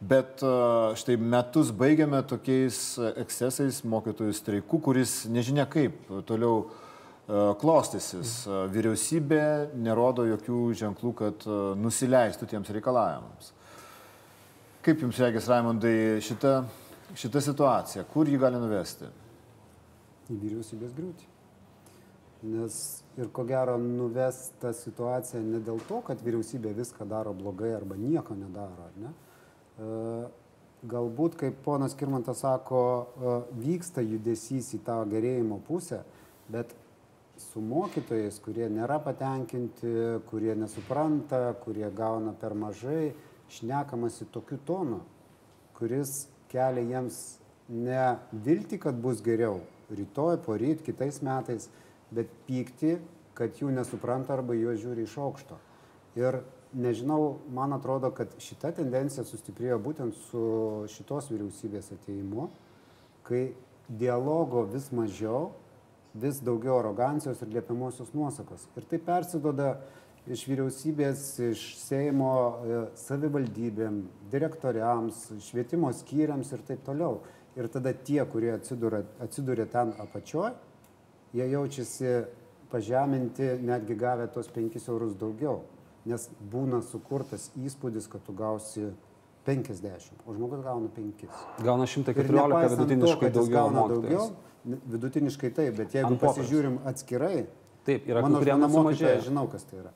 Bet e, štai metus baigiame tokiais ekscesais mokytojų streikų, kuris nežinia kaip toliau klostysis. E, vyriausybė nerodo jokių ženklų, kad e, nusileistų tiems reikalavimams. Kaip Jums reikės, Raimondai, šita, šita situacija, kur jį gali nuvesti? Į vyriausybės griūtį. Nes ir ko gero nuves tą situaciją ne dėl to, kad vyriausybė viską daro blogai arba nieko nedaro, ar ne? Galbūt, kaip ponas Kirmantas sako, vyksta judesys į tą gerėjimo pusę, bet su mokytojais, kurie nėra patenkinti, kurie nesupranta, kurie gauna per mažai, šnekamasi tokiu tonu, kuris kelia jiems ne vilti, kad bus geriau rytoj, poryt, kitais metais, bet pykti, kad jų nesupranta arba juos žiūri iš aukšto. Ir nežinau, man atrodo, kad šita tendencija sustiprėjo būtent su šitos vyriausybės ateimu, kai dialogo vis mažiau, vis daugiau arogancijos ir liepiamosios nuosakos. Ir tai persidoda iš vyriausybės, iš Seimo e, savivaldybėm, direktoriams, švietimo skyriams ir taip toliau. Ir tada tie, kurie atsiduria, atsiduria ten apačioje, jie jaučiasi pažeminti, netgi gavę tos 5 eurus daugiau. Nes būna sukurtas įspūdis, kad tu gausi 50, o žmogus gauna 5. Gauna 114 vidutiniškai to, daugiau. Gauna daugiau vidutiniškai taip, bet jeigu pasižiūrim atskirai, taip, yra mano žmona mokytoja, žinau, kas tai yra.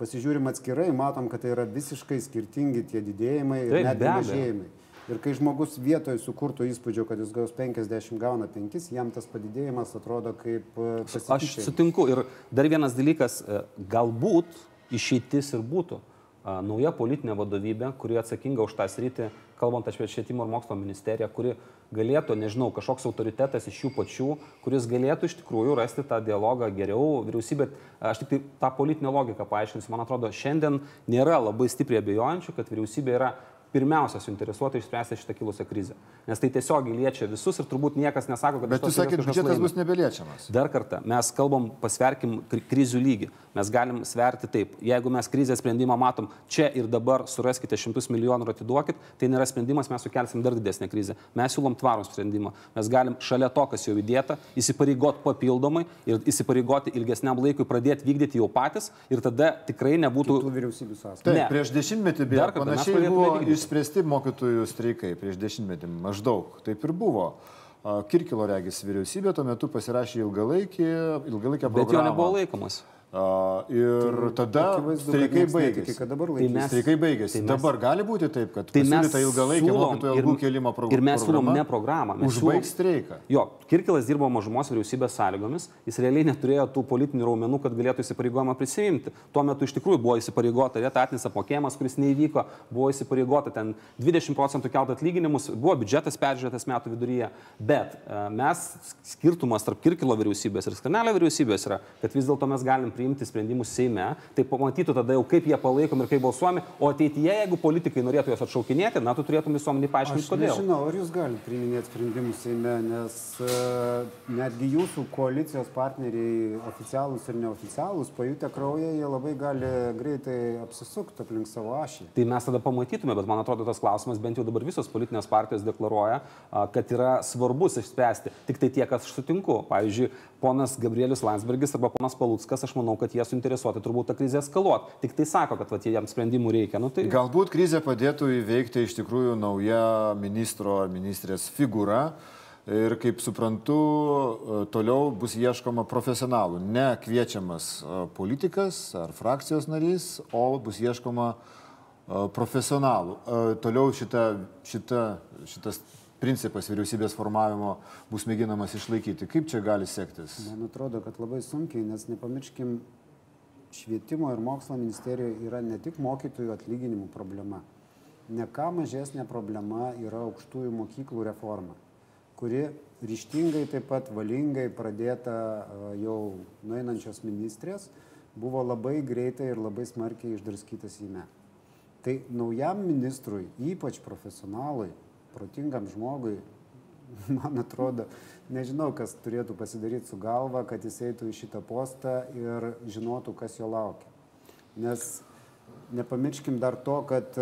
Pasižiūrim atskirai, matom, kad tai yra visiškai skirtingi tie didėjimai ir net mažėjimai. Ir kai žmogus vietoje sukurtų įspūdžio, kad jis gaus 50, gauna 5, jam tas padidėjimas atrodo kaip... E, Aš sutinku. Ir dar vienas dalykas, e, galbūt išeitis ir būtų nauja politinė vadovybė, kuri atsakinga už tą sritį, kalbant apie švietimo ir mokslo ministeriją, kuri galėtų, nežinau, kažkoks autoritetas iš jų pačių, kuris galėtų iš tikrųjų rasti tą dialogą geriau. Vyriausybė, aš tik tai tą politinę logiką paaiškinsiu, man atrodo, šiandien nėra labai stipriai abejojančių, kad vyriausybė yra pirmiausia suinteresuota išspręsti šitą kilusią krizę. Nes tai tiesiogiai liečia visus ir turbūt niekas nesako, kad... Bet tu sakė, biudžetas bus nebeliečiamas. Dar kartą, mes kalbam, pasverkim krizių lygį. Mes galim sverti taip. Jeigu mes krizės sprendimą matom čia ir dabar, suraskite šimtus milijonų ir atiduokit, tai nėra sprendimas, mes sukelsim dar didesnę krizę. Mes siūlom tvarų sprendimą. Mes galim šalia to, kas jau įdėta, įsipareigoti papildomai ir įsipareigoti ilgesniam laikui pradėti vykdyti jau patys ir tada tikrai nebūtų... Vyriausybių sąskaitų. Taip, prieš dešimtmetį beje, panašiai buvo išspręsti mokytojų streikai prieš dešimtmetį maždaug. Taip ir buvo. Kirkilo regis vyriausybė tuo metu pasirašė ilgalaikį, ilgalaikę programą. Bet jo nebuvo laikomas. Uh, ir tada streikai baigėsi. Tai mes, streikai baigėsi. Tai mes, dabar gali būti taip, kad tai mes ilgalaikį mokytojų algų kelimo programą. Ir mes siūlom ne programą. Užbaigs streiką. Jo, Kirkilas dirbo mažumos vyriausybės sąlygomis, jis realiai neturėjo tų politinių raumenų, kad galėtų įsipareigojimą prisimti. Tuo metu iš tikrųjų buvo įsipareigota etatinis apmokėjimas, kuris neįvyko, buvo įsipareigota ten 20 procentų kelt atlyginimus, buvo biudžetas peržiūrėtas metų viduryje. Bet uh, mes skirtumas tarp Kirkilo vyriausybės ir Skanelio vyriausybės yra, kad vis dėlto mes galim priimti sprendimus Seime, tai pamatytų tada jau kaip jie palaikomi ir kaip balsuomi, o ateityje, jeigu politikai norėtų juos atšaukinėti, na, tu turėtum visuomenį paaiškinti, kodėl. Aš nežinau, ar jūs galite priiminėti sprendimus Seime, nes uh, netgi jūsų koalicijos partneriai, oficialūs ir neoficialūs, pajutę kraują, jie labai gali greitai apsisukti aplink savo ašį. Tai mes tada pamatytume, bet man atrodo tas klausimas bent jau dabar visos politinės partijos deklaruoja, kad yra svarbus išspręsti. Tik tai tie, kas aš sutinku. Pavyzdžiui, ponas Gabrielius Landsbergis arba ponas Palutskas, aš manau, kad jie suinteresuoti turbūt tą krizę eskaluoti. Tik tai sako, kad vat, jiems sprendimų reikia. Nu, tai... Galbūt krizę padėtų įveikti iš tikrųjų nauja ministro ar ministrės figūra Ir kaip suprantu, e, toliau bus ieškoma profesionalų. Ne kviečiamas e, politikas ar frakcijos narys, o bus ieškoma e, profesionalų. Toliau šita, šita, šitas principas vyriausybės formavimo bus mėginamas išlaikyti. Kaip čia gali sektis? Man atrodo, kad labai sunkiai, nes nepamirškim, švietimo ir mokslo ministerijoje yra ne tik mokytojų atlyginimų problema. Ne ką mažesnė problema yra aukštųjų mokyklų reforma kuri ryštingai taip pat valingai pradėta jau nueinančios ministrės, buvo labai greitai ir labai smarkiai išdraskyta Seime. Tai naujam ministrui, ypač profesionalui, protingam žmogui, man atrodo, nežinau, kas turėtų pasidaryti su galva, kad jis eitų į šitą postą ir žinotų, kas jo laukia. Nes nepamirškim dar to, kad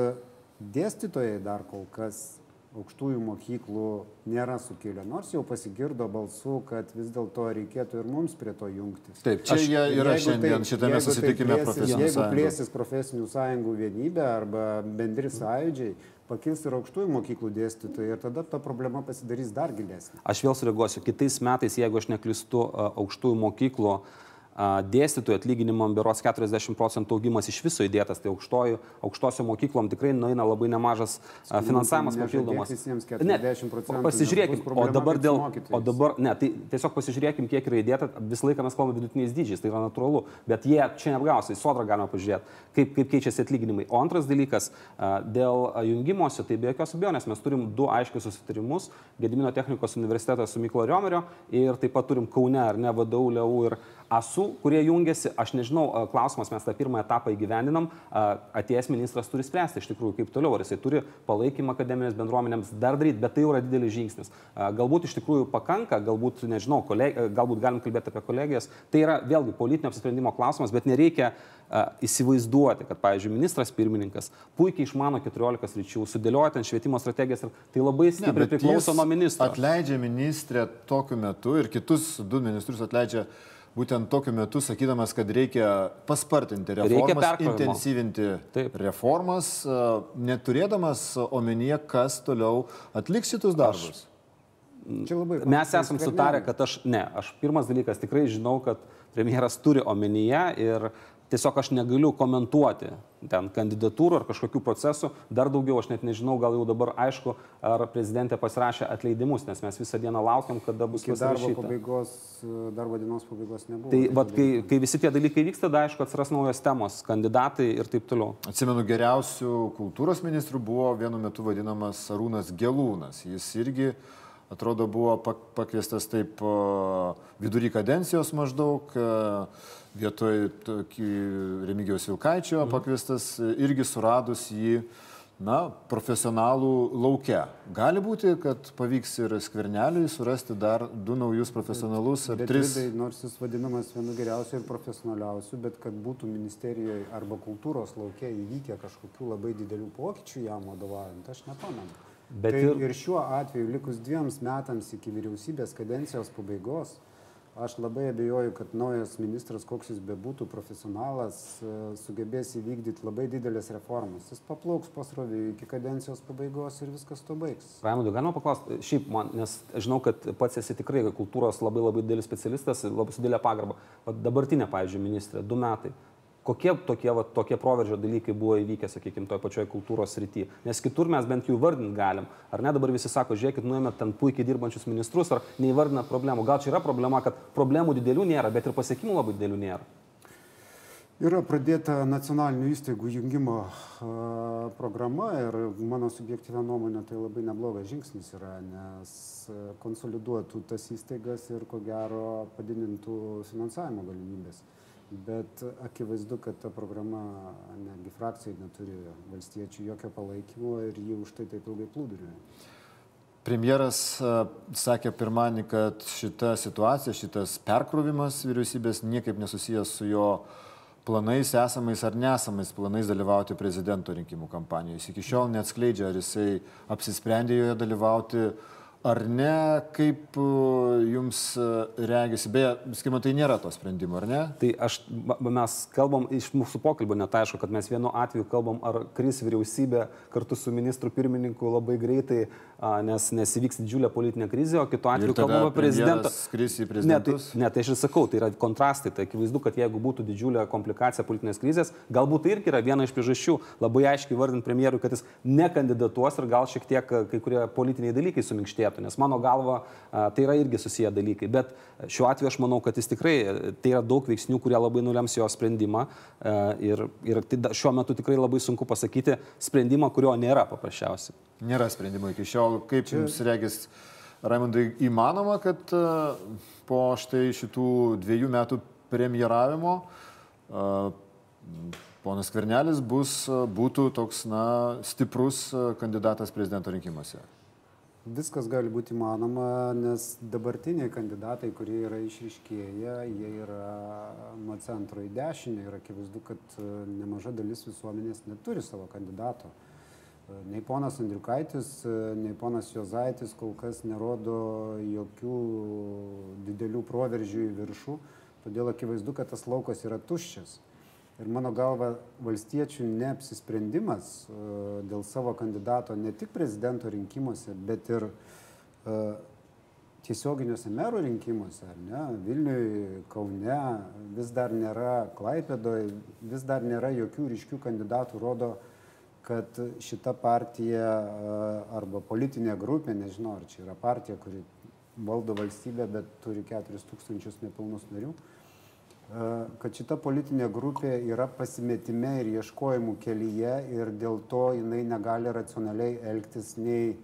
dėstytojai dar kol kas aukštųjų mokyklų nėra sukilę, nors jau pasigirdo balsų, kad vis dėlto reikėtų ir mums prie to jungtis. Taip, čia Aš, jie yra šiandien tai, šitame susitikime tai profesinių jeigu sąjungų. plėsis profesinių sąjungų vienybė arba bendri sąjūdžiai, pakils ir aukštųjų mokyklų dėstytojai ir tada ta problema pasidarys dar gilesnė. Aš vėl sureaguosiu. Kitais metais, jeigu aš neklistu aukštųjų mokyklų uh, dėstytojų atlyginimam berots 40 procentų augimas iš viso įdėtas, tai aukštojų, aukštosio mokyklom tikrai nueina labai nemažas finansavimas papildomas. Ne, pasižiūrėkim, o dabar dėl, o dabar, ne, tai tiesiog pasižiūrėkim, kiek yra įdėta, visą laiką mes kalbame vidutiniais dydžiais, tai yra natūralu, bet jie čia neapgausia, į sodrą galima pažiūrėti, kaip, kaip keičiasi atlyginimai. O antras dalykas, dėl jungimosi, tai be jokios abejonės mes turim du aiškius susitarimus, Gedimino technikos universitetas su Myklo Riomerio ir taip pat turim Kaune, ar ne, vadovų, Liau ir ASU, kurie jungiasi, aš nežinau, klausimas, mes tą pirmą etapą įgyvendinam, atėjęs ministras turi spręsti iš tikrųjų, kaip toliau, ar jisai turi palaikymą akademinės bendruomenėms dar daryti, bet tai jau yra didelis žingsnis. Galbūt iš tikrųjų pakanka, galbūt, nežinau, koleg... galbūt galim kalbėti apie kolegijas, tai yra vėlgi politinio apsisprendimo klausimas, bet nereikia įsivaizduoti, kad, pavyzdžiui, ministras pirmininkas puikiai išmano 14 ryčių, sudėlioja ten švietimo strategijas ir tai labai stipriai priklauso nuo ministro. Atleidžia ministrė tokiu metu ir kitus du ministrus atleidžia būtent tokiu metu sakydamas, kad reikia paspartinti reformas, reikia intensyvinti Taip. reformas, neturėdamas omenyje, kas toliau atliks šitus darbus. Aš, mes esam sutarę, kad aš, ne, aš pirmas dalykas tikrai žinau, kad premjeras turi omenyje ir tiesiog aš negaliu komentuoti ten kandidatūrų ar kažkokių procesų. Dar daugiau aš net nežinau, gal jau dabar aišku, ar prezidentė pasirašė atleidimus, nes mes visą dieną laukiam, kada bus Iki darbo, pabaigos, darbo dienos pabaigos nebuvo. Tai vat, kai, kai visi tie dalykai vyksta, tada aišku atsiras naujos temos, kandidatai ir taip toliau. Atsimenu, geriausių kultūros ministrų buvo vienu metu vadinamas Arūnas Gelūnas. Jis irgi atrodo buvo pakviestas taip vidury kadencijos maždaug vietoj Remigiaus Vilkaičio mhm. pakviestas irgi suradus jį na, profesionalų laukia. Gali būti, kad pavyks ir skverneliui surasti dar du naujus profesionalus ar bet tris. Vidai, nors jis vadinamas vienu geriausiu ir profesionaliausiu, bet kad būtų ministerijoje arba kultūros laukia įvykę kažkokių labai didelių pokyčių jam vadovaujant, aš nepamenu. Bet tai ir... ir šiuo atveju, likus dviems metams iki vyriausybės kadencijos pabaigos, Aš labai abejoju, kad naujas ministras, koks jis bebūtų profesionalas, e, sugebės įvykdyti labai didelės reformas. Jis paplauks pasroviui iki kadencijos pabaigos ir viskas to baigs. Raimondai, galima paklausti, šiaip man, nes žinau, kad pats esi tikrai kultūros labai labai didelis specialistas, labai su didelė pagarba. Dabartinė, pavyzdžiui, ministrė, du metai kokie tokie, va, tokie proveržio dalykai buvo įvykę, sakykime, toje pačioje kultūros srityje. Nes kitur mes bent jų vardinti galim. Ar ne dabar visi sako, žiūrėkit, nuėmėt ten puikiai dirbančius ministrus, ar neįvardinat problemų. Gal čia yra problema, kad problemų didelių nėra, bet ir pasiekimų labai didelių nėra. Yra pradėta nacionalinių įstaigų jungimo programa ir mano subjektyvė nuomonė tai labai neblogas žingsnis yra, nes konsoliduotų tas įstaigas ir ko gero padidintų finansavimo galimybės bet akivaizdu kad ta programa netgi frakcijoj neturi valstiečių jokio palaikymo ir jį už tai taip ilgai plūduriuoja. Premjeras sakė pirmąjį, kad šita situacija, šitas perkrovimas vyriausybės niekaip nesusijęs su jo planais, esamais ar nesamais planais dalyvauti prezidento rinkimų kampanijoje. Jis iki šiol neatskleidžia, ar jisai apsisprendė joje dalyvauti, ar ne, kaip e, jums e, regisi, beje, skirma, tai nėra to sprendimo, ar ne? Tai aš, mes kalbam iš mūsų pokalbio, net aišku, kad mes vienu atveju kalbam, ar kris vyriausybė kartu su ministru pirmininku labai greitai, nes nesivyks didžiulė politinė krizė, o kitu atveju kalbam apie prezidentą. Skris į prezidentus? Ne, tai, ne, tai aš ir sakau, tai yra kontrastai, tai akivaizdu, kad jeigu būtų didžiulė komplikacija politinės krizės, galbūt tai irgi yra viena iš priežasčių labai aiškiai vardint premjerui, kad jis nekandidatuos ir gal šiek tiek kai kurie politiniai dalykai suminkštėtų, nes mano galva tai yra irgi susiję dalykai. Bet šiuo atveju aš manau, kad jis tikrai, tai yra daug veiksnių, kurie labai nulems jo sprendimą ir, ir tai šiuo metu tikrai labai sunku pasakyti sprendimą, kurio nėra paprasčiausiai. Nėra sprendimo iki šiol. Kaip Čia... jums regis, Raimondai, įmanoma, kad po štai šitų dviejų metų premjeravimo ponas Kvernelis bus, būtų toks, na, stiprus kandidatas prezidento rinkimuose? Viskas gali būti įmanoma, nes dabartiniai kandidatai, kurie yra išriškėję, jie yra nuo centro į dešinę ir akivaizdu, kad nemaža dalis visuomenės neturi savo kandidato. Nei ponas Andriukaitis, nei ponas Jozaitis kol kas nerodo jokių didelių proveržių į viršų, todėl akivaizdu, kad tas laukas yra tuščias. Ir mano galva, valstiečių neapsisprendimas dėl savo kandidato ne tik prezidento rinkimuose, bet ir tiesioginiuose merų rinkimuose, ar ne, Vilniui, Kaune, vis dar nėra, Klaipėdoje, vis dar nėra jokių ryškių kandidatų, rodo, kad šita partija arba politinė grupė, nežinau, ar čia yra partija, kuri valdo valstybę, bet turi 4000 nepilnus narių, kad šita politinė grupė yra pasimetime ir ieškojimų kelyje ir dėl to jinai negali racionaliai elgtis nei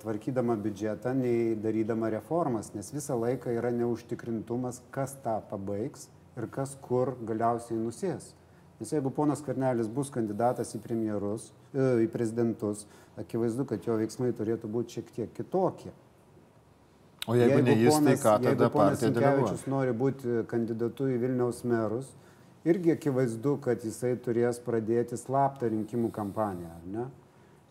tvarkydama biudžetą, nei darydama reformas, nes visą laiką yra neužtikrintumas, kas tą pabaigs ir kas kur galiausiai nusės. Nes jeigu ponas Karnelis bus kandidatas į premjerus, į prezidentus, akivaizdu, kad jo veiksmai turėtų būti šiek tiek kitokie. O jeigu, jeigu ne jis, tai ponas, tai ką tada jeigu ponas Sinkevičius nori būti kandidatu į Vilniaus merus, irgi akivaizdu, kad jisai turės pradėti slaptą rinkimų kampaniją, ar ne?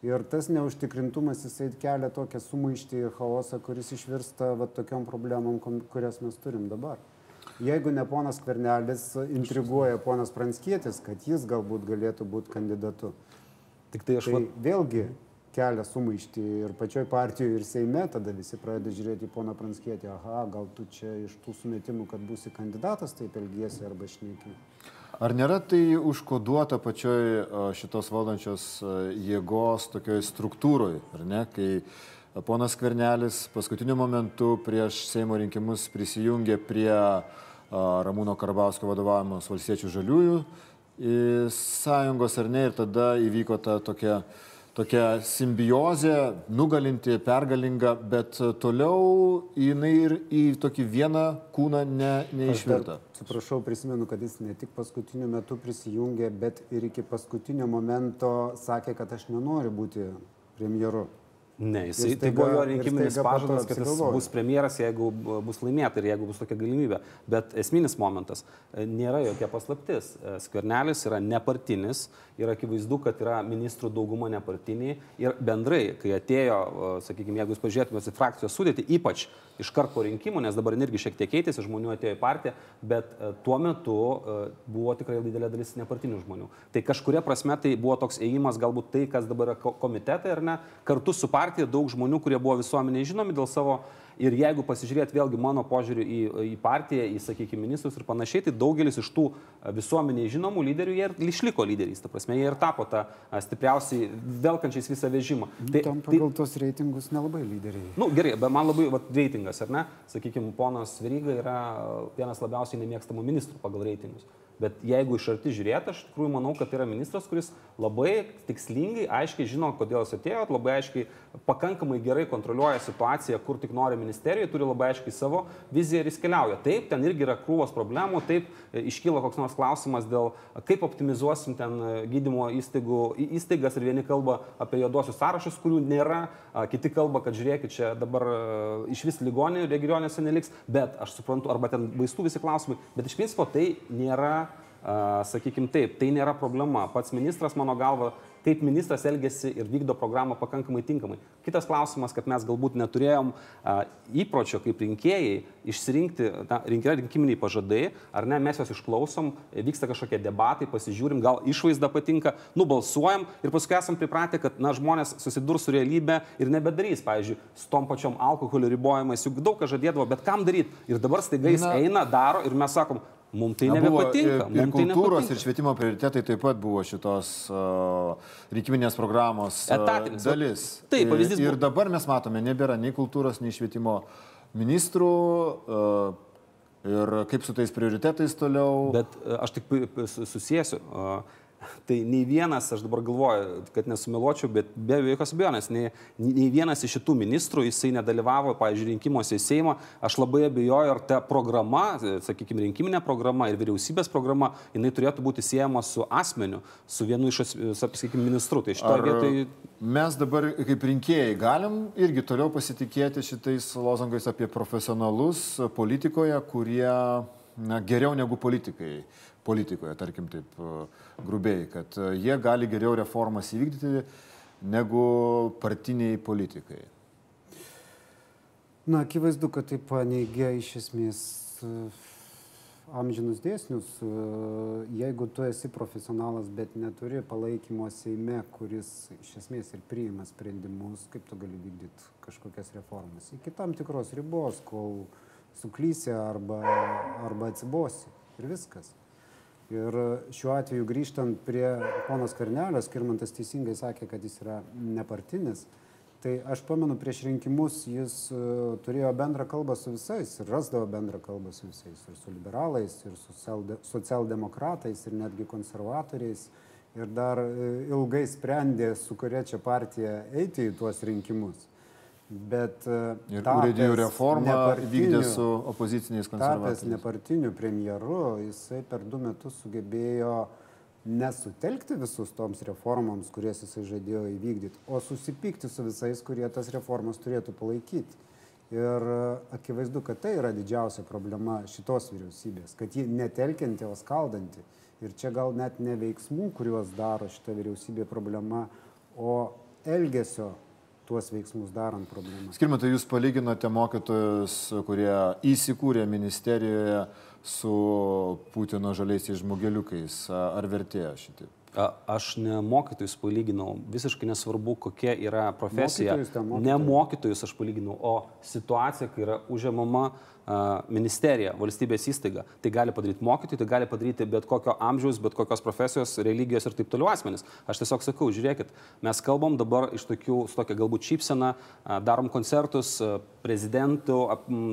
Ir tas neužtikrintumas jisai kelia tokią sumaištį ir chaosą, kuris išvirsta va, tokiom problemom, kurias mes turim dabar. Jeigu ne ponas Kvernelis intriguoja ponas Pranskietis, kad jis galbūt galėtų būti kandidatu. Tik tai aš tai va... vėlgi kelia sumaištį ir pačioj partijoje, ir Seime, tada visi pradeda žiūrėti į poną Pranskietį, aha, gal tu čia iš tų sumetimų, kad būsi kandidatas, taip elgiesi arba šneki. Ar nėra tai užkoduota pačioj šitos valdančios jėgos tokioj struktūroje, ar ne, kai ponas Kvernelis paskutiniu momentu prieš Seimo rinkimus prisijungė prie Ramūno Karbausko vadovavimos valstiečių žaliųjų sąjungos, ar ne, ir tada įvyko ta tokia tokia simbiozė, nugalinti, pergalinga, bet toliau jinai ir į tokį vieną kūną ne, neišvirta. Atsiprašau, prisimenu, kad jis ne tik paskutiniu metu prisijungė, bet ir iki paskutinio momento sakė, kad aš nenoriu būti premjeru. Ne, jisai, jis tai buvo jo rinkiminis pažadas, kad jis bus premjeras, jeigu bus laimėta ir jeigu bus tokia galimybė. Bet esminis momentas e, nėra jokia paslaptis. E, skvernelis yra nepartinis ir akivaizdu, kad yra ministrų dauguma nepartiniai. Ir bendrai, kai atėjo, e, sakykime, jeigu jūs pažiūrėtumėte į frakcijos sudėtį, ypač iškart po rinkimų, nes dabar irgi šiek tiek keitėsi, žmonių atėjo į partiją, bet tuo metu buvo tikrai didelė dalis nepartinių žmonių. Tai kažkuria prasme tai buvo toks ėjimas, galbūt tai, kas dabar yra komitetai ar ne, kartu su partija partija daug žmonių, kurie buvo visuomeniai žinomi dėl savo Ir jeigu pasižiūrėt vėlgi mano požiūrį į, į partiją, į, sakykime, ministrus ir panašiai, tai daugelis iš tų visuomeniai žinomų lyderių jie ir išliko lyderiais. Ta prasme, jie ir tapo tą stipriausiai velkančiais visą vežimą. Tai, Tam pagal tai, tos reitingus nelabai lyderiai. Na nu, gerai, bet man labai va, reitingas, ar ne? Sakykime, ponas Veryga yra vienas labiausiai nemėgstamų ministrų pagal reitingus. Bet jeigu iš arti žiūrėti, aš tikrųjų manau, kad tai yra ministras, kuris labai tikslingai, aiškiai žino, kodėl jis atėjo, labai aiškiai, pakankamai gerai kontroliuoja situaciją, kur tik nori ministerijoje, turi labai aiškiai savo viziją ir jis keliauja. Taip, ten irgi yra krūvos problemų, taip e, iškyla koks nors klausimas dėl, kaip optimizuosim ten e, gydymo įstaigų, įstaigas ir vieni kalba apie juodosius sąrašus, kurių nėra, kiti kalba, kad žiūrėkit, čia dabar e, iš vis ligoninių regionuose neliks, bet aš suprantu, arba ten vaistų visi klausimai, bet iš principo tai nėra sakykime taip, tai nėra problema. Pats ministras, mano galva, kaip ministras elgesi ir vykdo programą pakankamai tinkamai. Kitas klausimas, kad mes galbūt neturėjom a, įpročio kaip rinkėjai išsirinkti, na, yra rinkiminiai pažadai, ar ne, mes juos išklausom, vyksta kažkokie debatai, pasižiūrim, gal išvaizda patinka, nubalsuojam ir paskui esam pripratę, kad na, žmonės susidurs su realybė ir nebedarys, pavyzdžiui, su tom pačiom alkoholio ribojimais, juk daug ką žadėdavo, bet kam daryti. Ir dabar staiga jis na, eina, daro ir mes sakom, Mums tai nebepatinka. Ir, ir tai kultūros tai ir švietimo prioritetai taip pat buvo šitos uh, rinkiminės programos uh, Etatinis. dalis. Taip, pavyzdys. Ir, ir dabar mes matome, nebėra nei kultūros, nei švietimo ministrų. Uh, ir kaip su tais prioritetais toliau. Bet aš tik susijęsiu. Uh, Tai nei vienas, aš dabar galvoju, kad nesumeluočiau, bet be jokios abejonės, nei, nei vienas iš šitų ministrų jisai nedalyvavo, pavyzdžiui, rinkimuose į Seimą. Aš labai abejoju, ar ta programa, sakykime, rinkiminė programa ir vyriausybės programa, jinai turėtų būti siejama su asmeniu, su vienu iš, sakykime, ministrų. Tai šitoje vietoje... Mes dabar kaip rinkėjai galim irgi toliau pasitikėti šitais lozangais apie profesionalus politikoje, kurie na, geriau negu politikai politikoje, tarkim taip grubiai, kad e, jie gali geriau reformas įvykdyti negu partiniai politikai. Na, akivaizdu, kad tai paneigia iš esmės e, amžinus dėsnius. E, jeigu tu esi profesionalas, bet neturi palaikymo Seime, kuris iš esmės ir priima sprendimus, kaip tu gali vykdyti kažkokias reformas. Iki tam tikros ribos, kol suklysi arba, arba atsibosi. Ir viskas. Ir šiuo atveju grįžtant prie ponos Karnelio, Skirmantas teisingai sakė, kad jis yra nepartinis. Tai aš pamenu, prieš rinkimus jis uh, turėjo bendrą kalbą su visais ir rasdavo bendrą kalbą su visais. Ir su liberalais, ir su socialdemokratais, ir netgi konservatoriais. Ir dar uh, ilgai sprendė, su kuria čia partija eiti į tuos rinkimus. Bet e, ir urėdijų reformą vykdė su opoziciniais konservatoriais. Tapęs nepartiniu premjeru, jisai per du metus sugebėjo nesutelkti visus toms reformoms, kurias jisai žadėjo įvykdyti, o susipykti su visais, kurie tas reformas turėtų palaikyti. Ir e, akivaizdu, kad tai yra didžiausia problema šitos vyriausybės, kad ji netelkianti, o skaldanti. Ir čia gal net ne veiksmų, kuriuos daro šita vyriausybė problema, o elgesio tuos veiksmus darant problemą. Skirmantai, jūs palyginote mokytojus, kurie įsikūrė ministerijoje su Putino žaliaisiais žmogeliukais. Ar vertėjo šitai? Aš ne mokytojus palyginau, visiškai nesvarbu, kokia yra profesija. Ne mokytojus aš palyginau, o situacija, kai yra užėmama ministerija, valstybės įstaiga. Tai gali padaryti mokytojai, tai gali padaryti bet kokio amžiaus, bet kokios profesijos, religijos ir taip toliau asmenys. Aš tiesiog sakau, žiūrėkit, mes kalbam dabar iš tokių, su tokia galbūt šypsena, darom koncertus, prezidentų,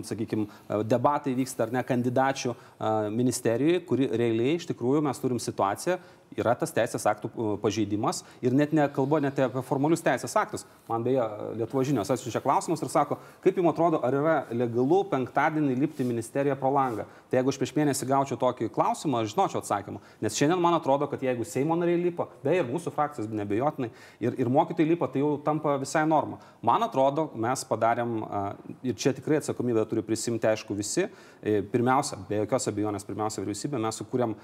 sakykime, debatai vyksta ar ne kandidačių ministerijoje, kuri realiai iš tikrųjų mes turim situaciją, yra tas teisės aktų pažeidimas ir net nekalbu net apie formalius teisės aktus. Man beje, Lietuvo žinios atsiunčia klausimus ir sako, kaip jums atrodo, ar yra legalu penktadienį lipti ministeriją pro langą. Tai jeigu aš prieš mėnesį gaučiau tokį klausimą, aš žinočiau atsakymą. Nes šiandien man atrodo, kad jeigu Seimo nariai lipa, beje ir mūsų frakcijas nebejotinai, ir, ir mokytojai lipa, tai jau tampa visai norma. Man atrodo, mes padarėm, ir čia tikrai atsakomybę turi prisimti, aišku, visi. E, pirmiausia, be jokios abejonės, pirmiausia vyriausybė, mes sukūrėm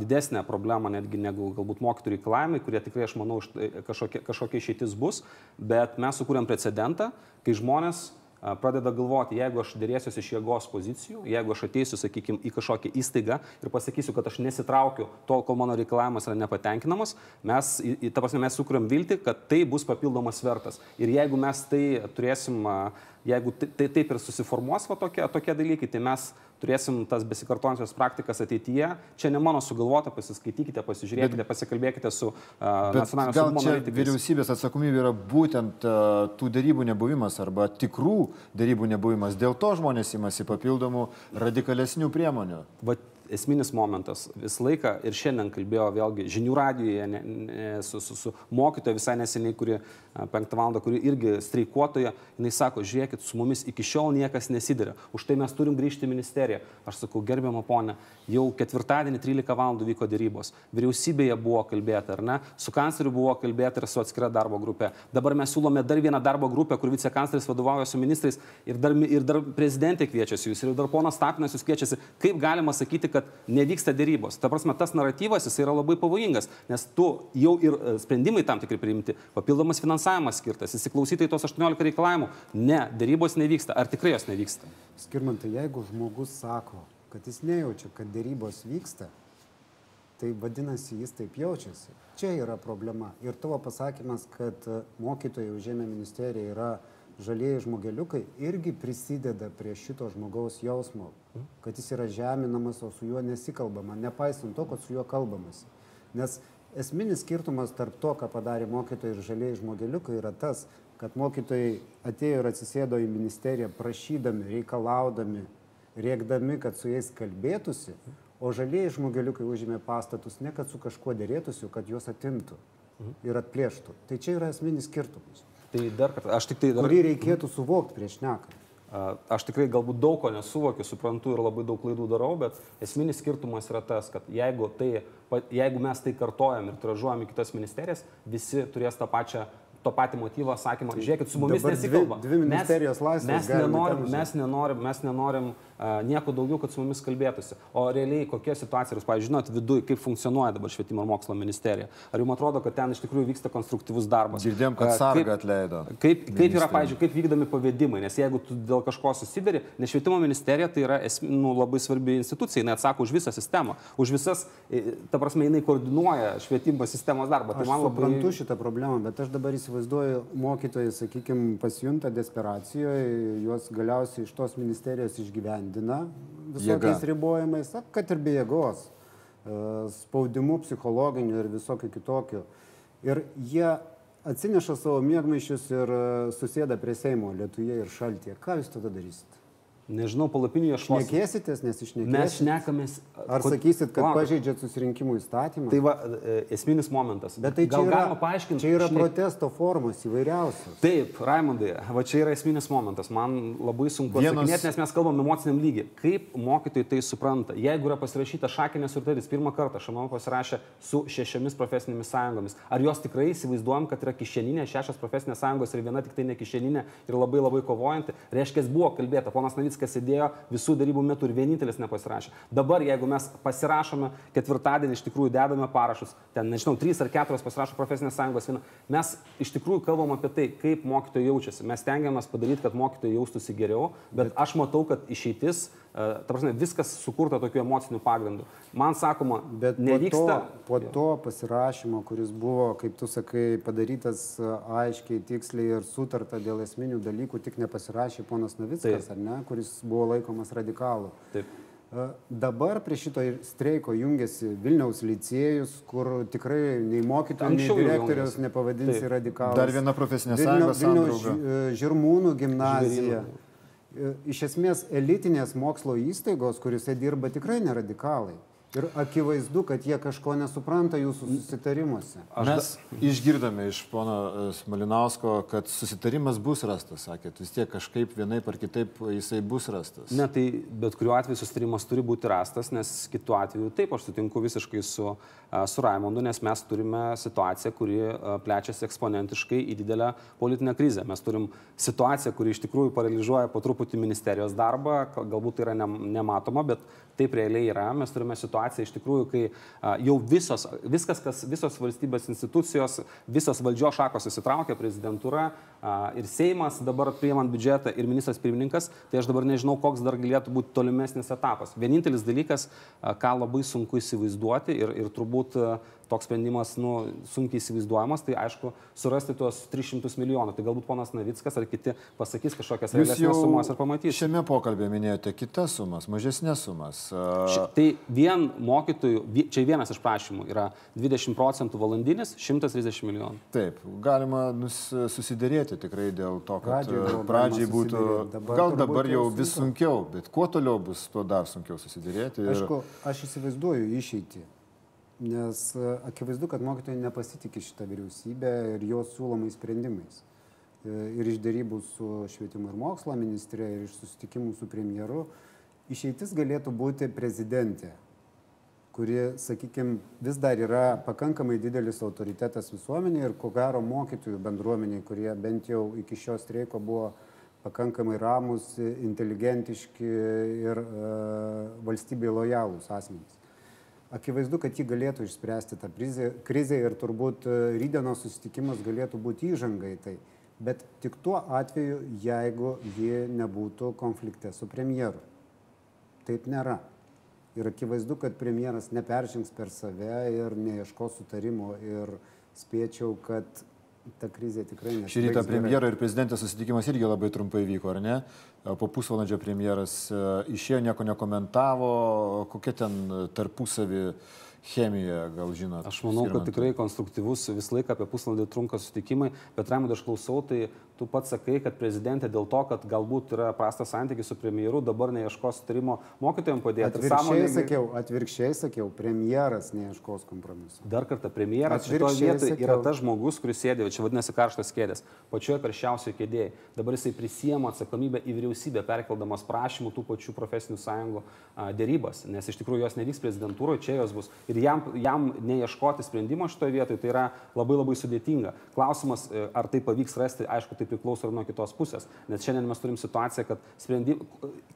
didesnę problemą netgi negu galbūt mokytojų reikalavimai, kurie tikrai, aš manau, kažkokia, kažkokia išeitis bus, bet mes sukūrėm precedentą, kai žmonės pradeda galvoti, jeigu aš dėrėsiuosi iš jėgos pozicijų, jeigu aš ateisiu, sakykime, į kažkokią įstaigą ir pasakysiu, kad aš nesitraukiu tol, kol mano reikalavimas yra nepatenkinamas, mes, ta prasme, mes sukūrėm viltį, kad tai bus papildomas svertas. Ir jeigu mes tai turėsim, jeigu tai, tai taip ir susiformuos va, tokie, tokie dalykai, tai mes turėsim tas besikartojančias praktikas ateityje. Čia ne mano sugalvota, pasiskaitykite, pasižiūrėkite, Bet, pasikalbėkite su uh, nacionalinio saugumo analitikais. Vyriausybės atsakomybė yra būtent uh, tų darybų nebuvimas arba tikrų darybų nebuvimas. Dėl to žmonės imasi papildomų radikalesnių priemonių. Vat esminis momentas. Visą laiką ir šiandien kalbėjo vėlgi žinių radijoje ne, ne, su, su, su mokytoja visai neseniai, kuri penktą valandą, kuri irgi streikuotoja, jinai sako, žiūrėkit, su mumis iki šiol niekas nesidėrė, už tai mes turim grįžti į ministeriją. Aš sakau, gerbiamą ponę, jau ketvirtadienį 13 valandų vyko dėrybos, vyriausybėje buvo kalbėta, ar ne, su kancleriu buvo kalbėta ir su atskira darbo grupė. Dabar mes siūlome dar vieną darbo grupę, kur vicekancleris vadovauja su ministrais ir dar, ir dar prezidentė kviečiasi jūs, ir dar ponas Tapinas jūs kviečiasi. Kaip galima sakyti, kad kad nevyksta dėrybos. Ta prasme, tas naratyvas jis yra labai pavojingas, nes tu jau ir e, sprendimai tam tikri priimti, papildomas finansavimas skirtas, įsiklausyti į tos 18 reikalavimų. Ne, dėrybos nevyksta. Ar tikrai jos nevyksta? Skirmantai, jeigu žmogus sako, kad jis nejaučia, kad dėrybos vyksta, tai vadinasi, jis taip jaučiasi. Čia yra problema. Ir tavo pasakymas, kad e, mokytojai užėmė ministeriją yra žalieji žmogeliukai, irgi prisideda prie šito žmogaus jausmo, kad jis yra žeminamas, o su juo nesikalbama, nepaisant to, kad su juo kalbamasi. Nes esminis skirtumas tarp to, ką padarė mokytojai ir žalieji žmogeliukai, yra tas, kad mokytojai atėjo ir atsisėdo į ministeriją prašydami, reikalaudami, rėkdami, kad su jais kalbėtųsi, o žalieji žmogeliukai užėmė pastatus ne kad su kažkuo dėrėtųsi, kad juos atimtų ir atplėštų. Tai čia yra esminis skirtumas. Tai dar kartą, aš tik tai dar... Kurį reikėtų suvokti prieš nekant. Aš tikrai galbūt daug ko nesuvokiu, suprantu ir labai daug klaidų darau, bet esminis skirtumas yra tas, kad jeigu, tai, jeigu mes tai kartojam ir tražuojam į kitas ministerijas, visi turės tą pačią to patį motyvą, sakymą, žiūrėkit, su mumis nesikalba. dvi- dvi ministerijos laisvės mes, mes, nenorim, mes nenorim, mes nenorim uh, nieko daugiau, kad su mumis kalbėtųsi. O realiai kokia situacija, jūs, pavyzdžiui, žinot, viduje, kaip funkcionuoja dabar švietimo ir mokslo ministerija. Ar jums atrodo, kad ten iš tikrųjų vyksta konstruktyvus darbas? Girdėjom, kad sargą kaip- atleido. Kaip, kaip yra, pavyzdžiui, kaip vykdomi pavedimai, nes jeigu tu dėl kažko susidari, nes švietimo ministerija tai yra esmi, nu, labai svarbi institucija, jinai atsako už visą sistemą, už visas, ta prasme, jinai koordinuoja švietimo sistemos darbą. Aš man suprantu šitą problemą, bet aš dabar įsivaizduoju, mokytojai, sakykime, pasijunta desperacijoje, juos galiausiai iš tos ministerijos išgyvendina visokiais Jėga. ribojimais, kad ir be jėgos, e, spaudimu psichologiniu ir visokiu kitokiu. Ir jie atsineša savo mėgmaišius ir e, susėda prie Seimo Lietuje ir šaltyje. Ką jūs tada darysite? Nežinau, palapinių ieškosime. Šnekėsitės, Mes nesišnekėsite? šnekamės. Ar kod- sakysit, kad Palaukit. pažeidžiat susirinkimų įstatymą? Tai va, e, esminis momentas. Bet tai čia Gal yra, galima paaiškinti? čia yra šne- protesto formos įvairiausios. Taip, Raimondai, va čia yra esminis momentas. Man labai sunku Vienas... atsakinėti, nes mes kalbam emociniam lygiai. Kaip mokytojai tai supranta? Jeigu yra pasirašyta šakinė sutartis, pirmą kartą šamanau pasirašė su šešiomis profesinėmis sąjungomis. Ar jos tikrai įsivaizduojam, kad yra kišeninė, šešios profesinės sąjungos ir viena tik tai ne kišeninė ir labai labai kovojanti? Reiškia, buvo kalbėta, ponas Navickas sėdėjo visų darybų metu ir vienintelis nepasirašė. Dabar, jeigu mes pasirašome ketvirtadienį, iš tikrųjų dedame parašus, ten, nežinau, trys ar keturios pasirašo profesinės sąjungos viena, mes iš tikrųjų kalbam apie tai, kaip mokytojai jaučiasi. Mes tengiamės padaryti, kad mokytojai jaustųsi geriau, bet aš matau, kad išeitis, ta prasme, viskas sukurta tokiu emociniu pagrindu. Man sakoma, Bet nevyksta. po to, po to pasirašymo, kuris buvo, kaip tu sakai, padarytas aiškiai, tiksliai ir sutarta dėl esminių dalykų, tik nepasirašė ponas Navickas, Taip. ar ne, kuris buvo laikomas radikalu. Taip. Dabar prie šito streiko jungiasi Vilniaus licėjus, kur tikrai nei mokytojų, nei jungėsi. nepavadinsi Taip. radikalais. Dar viena profesinė sąjunga, Vilniaus e, Žirmūnų gimnazija. E, Iš esmės elitinės mokslo įstaigos, kuriuose dirba tikrai neradikalai. Ir akivaizdu, kad jie kažko nesupranta jūsų susitarimuose. Mes išgirdome iš pono e, Malinausko, kad susitarimas bus rastas, sakėt, vis tiek kažkaip vienaip ar kitaip jisai bus rastas. Ne, tai bet kuriuo atveju sustarimas turi būti rastas, nes kitu atveju taip, aš sutinku visiškai su, a, su Raimondu, nes mes turime situaciją, kuri a, plečiasi eksponentiškai į didelę politinę krizę. Mes turim situaciją, kuri iš tikrųjų paralyžiuoja po truputį ministerijos darbą, galbūt tai yra nem- nematoma, bet taip realiai yra. Mes turime situaciją iš tikrųjų, kai a, jau visos, viskas, kas visos valstybės institucijos, visos valdžios šakos įsitraukia, prezidentūra a, ir Seimas dabar priimant biudžetą ir ministras pirmininkas, tai aš dabar nežinau, koks dar galėtų būti tolimesnis etapas. Vienintelis dalykas, a, ką labai sunku įsivaizduoti ir, ir turbūt a, toks sprendimas nu, sunkiai įsivaizduojamas, tai aišku, surasti tuos 300 milijonų. Tai galbūt ponas Navickas ar kiti pasakys kažkokias realesnės sumas ir pamatys. šiame pokalbėje minėjote kitas sumas, mažesnės sumas. Ši, tai vien mokytojų, čia vienas iš prašymų yra 20 procentų valandinis, 130 milijonų. Taip, galima susidėrėti tikrai dėl to, kad buvo a, pradžiai galima būtų, dabar gal dabar jau vis sunkiau, bet kuo toliau bus, tuo dar sunkiau susidėrėti. ir- Aišku, aš įsivaizduoju išeitį, nes e, akivaizdu, kad mokytojai nepasitikė šitą vyriausybę ir jos siūlomais sprendimais. E, Ir iš dėrybų su švietimo ir mokslo ministrė, ir iš susitikimų su premjeru, išeitis galėtų būti prezidentė, kuri, sakykime, vis dar yra pakankamai didelis autoritetas visuomenėje ir ko gero mokytojų bendruomeniai, kurie bent jau iki šio streiko buvo pakankamai ramus, inteligentiški ir e, valstybei lojalūs asmenys. Akivaizdu, kad ji galėtų išspręsti tą krizę, ir turbūt e, rydienos susitikimas galėtų būti įžanga į tai. Bet tik tuo atveju, jeigu ji nebūtų konflikte su premjeru. Taip nėra. Ir akivaizdu, kad premjeras neperžings per save ir neieškos sutarimo. Ir spėčiau, kad ta krizė tikrai nesibaigs. Šį rytą premjero ir prezidentės susitikimas irgi labai trumpai vyko, ar ne? Po pusvalandžio premjeras e, išėjo, nieko nekomentavo, kokia ten tarpusavį chemija, gal žinot. Aš manau, kad Skirmantai? tikrai konstruktyvus vis laiką apie pusvalandį trunka susitikimai, bet Raimond, aš klausau, tai tu pats sakai, kad prezidentė dėl to, kad galbūt yra prastas santykis su premjeru, dabar neieškos sutarimo mokytojams padėti. Atvirkščiai Sąmoningai- sakiau, atvirkščiai sakiau, premjeras neieškos kompromiso. Dar kartą, premjeras šitoje vietoje sakiau. yra tas žmogus, kuris sėdė, čia vadinasi karštas kėdės, pačioje karščiausioje kėdėje. Dabar jisai prisijama atsakomybę į vyriausybę, perkeldamas prašymų tų pačių profesinių sąjungų dėrybas, nes iš tikrųjų jos nevyks prezidentūroje, čia jos bus. Ir jam, jam neieškoti sprendimo šitoje vietoje, tai yra labai labai sudėtinga. Klausimas, e, ar tai pavyks rasti, aišku, tai priklauso ir nuo kitos pusės, nes šiandien mes turim situaciją, kad sprendim,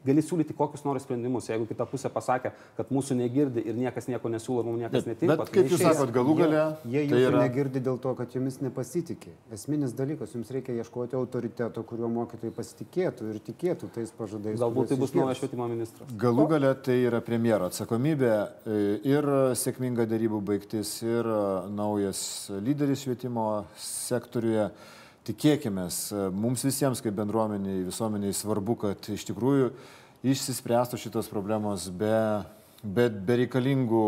gali siūlyti kokius nori sprendimus, jeigu kita pusė pasakė, kad mūsų negirdi ir niekas nieko nesiūlo, mums niekas Bet, netinka. bet kaip jūs sakot, galų gale Jie tai jūsų yra... negirdi dėl to, kad jumis nepasitikė. Esminis dalykas, jums reikia ieškoti autoriteto, kuriuo mokytojai pasitikėtų ir tikėtų tais pažadais. Galbūt tai bus naujas švietimo ministras. Galų gale tai yra premjero atsakomybė e, ir sėkminga darybų baigtis, ir e, naujas lyderis švietimo sektoriuje. Tikėkime, mums visiems kaip bendruomeniai, visuomeniai svarbu, kad iš tikrųjų išsispręstų šitos problemos be, be bereikalingų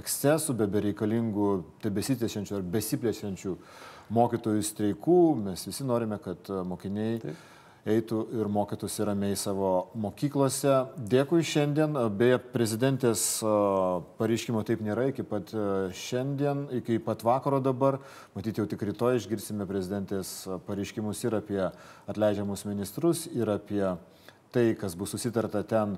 ekscesų, be bereikalingų tebesitėšiančių ar besiplečiančių mokytojų streikų. Mes visi norime, kad e, mokiniai Taip eitų ir mokytųsi ramiai savo mokyklose. Dėkui šiandien. Beje, prezidentės pareiškimo taip nėra iki pat šiandien, iki pat vakaro dabar. Matyti jau tik rytoj išgirsime prezidentės pareiškimus ir apie atleidžiamus ministrus, ir apie tai, kas bus susitarta ten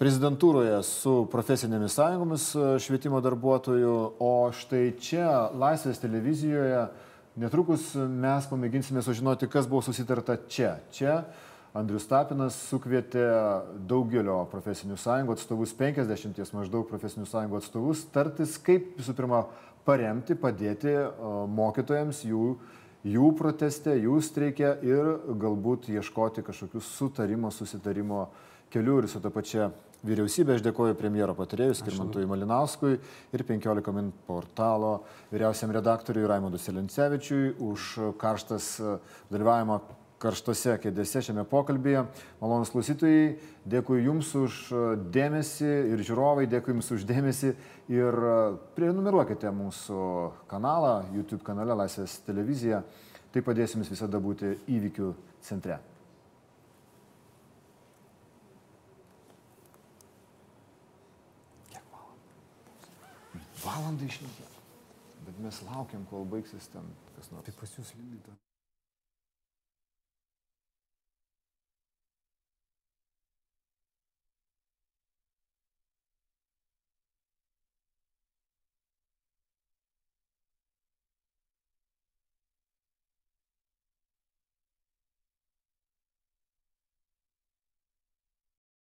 prezidentūroje su profesinėmis sąjungomis švietimo darbuotojų. O štai čia Laisvės televizijoje Netrukus mes pamėginsime sužinoti, kas buvo susitarta čia. Čia Andrius Tapinas sukvietė daugelio profesinių sąjungų atstovus, 50 maždaug profesinių sąjungų atstovus, tartis, kaip visų pirma paremti, padėti mokytojams jų, jų proteste, jų streikė ir galbūt ieškoti kažkokių sutarimo, susitarimo kelių ir su ta pačia vyriausybė. Aš dėkoju premjero patarėjui Skirmantui Malinauskui ir 15 min portalo vyriausiam redaktoriui Raimondui Selincevičiui už karštas dalyvavimą karštose kėdėse šiame pokalbėje. Malonus klausytojai, dėkui Jums už dėmesį ir žiūrovai, dėkui Jums už dėmesį ir prenumeruokite mūsų kanalą, YouTube kanale Laisvės televizija. Tai padės Jums visada būti įvykių centre. Valandą išnykė. Bet mes laukiam, kol baigsis ten kas nors. Tai pas jūs limita.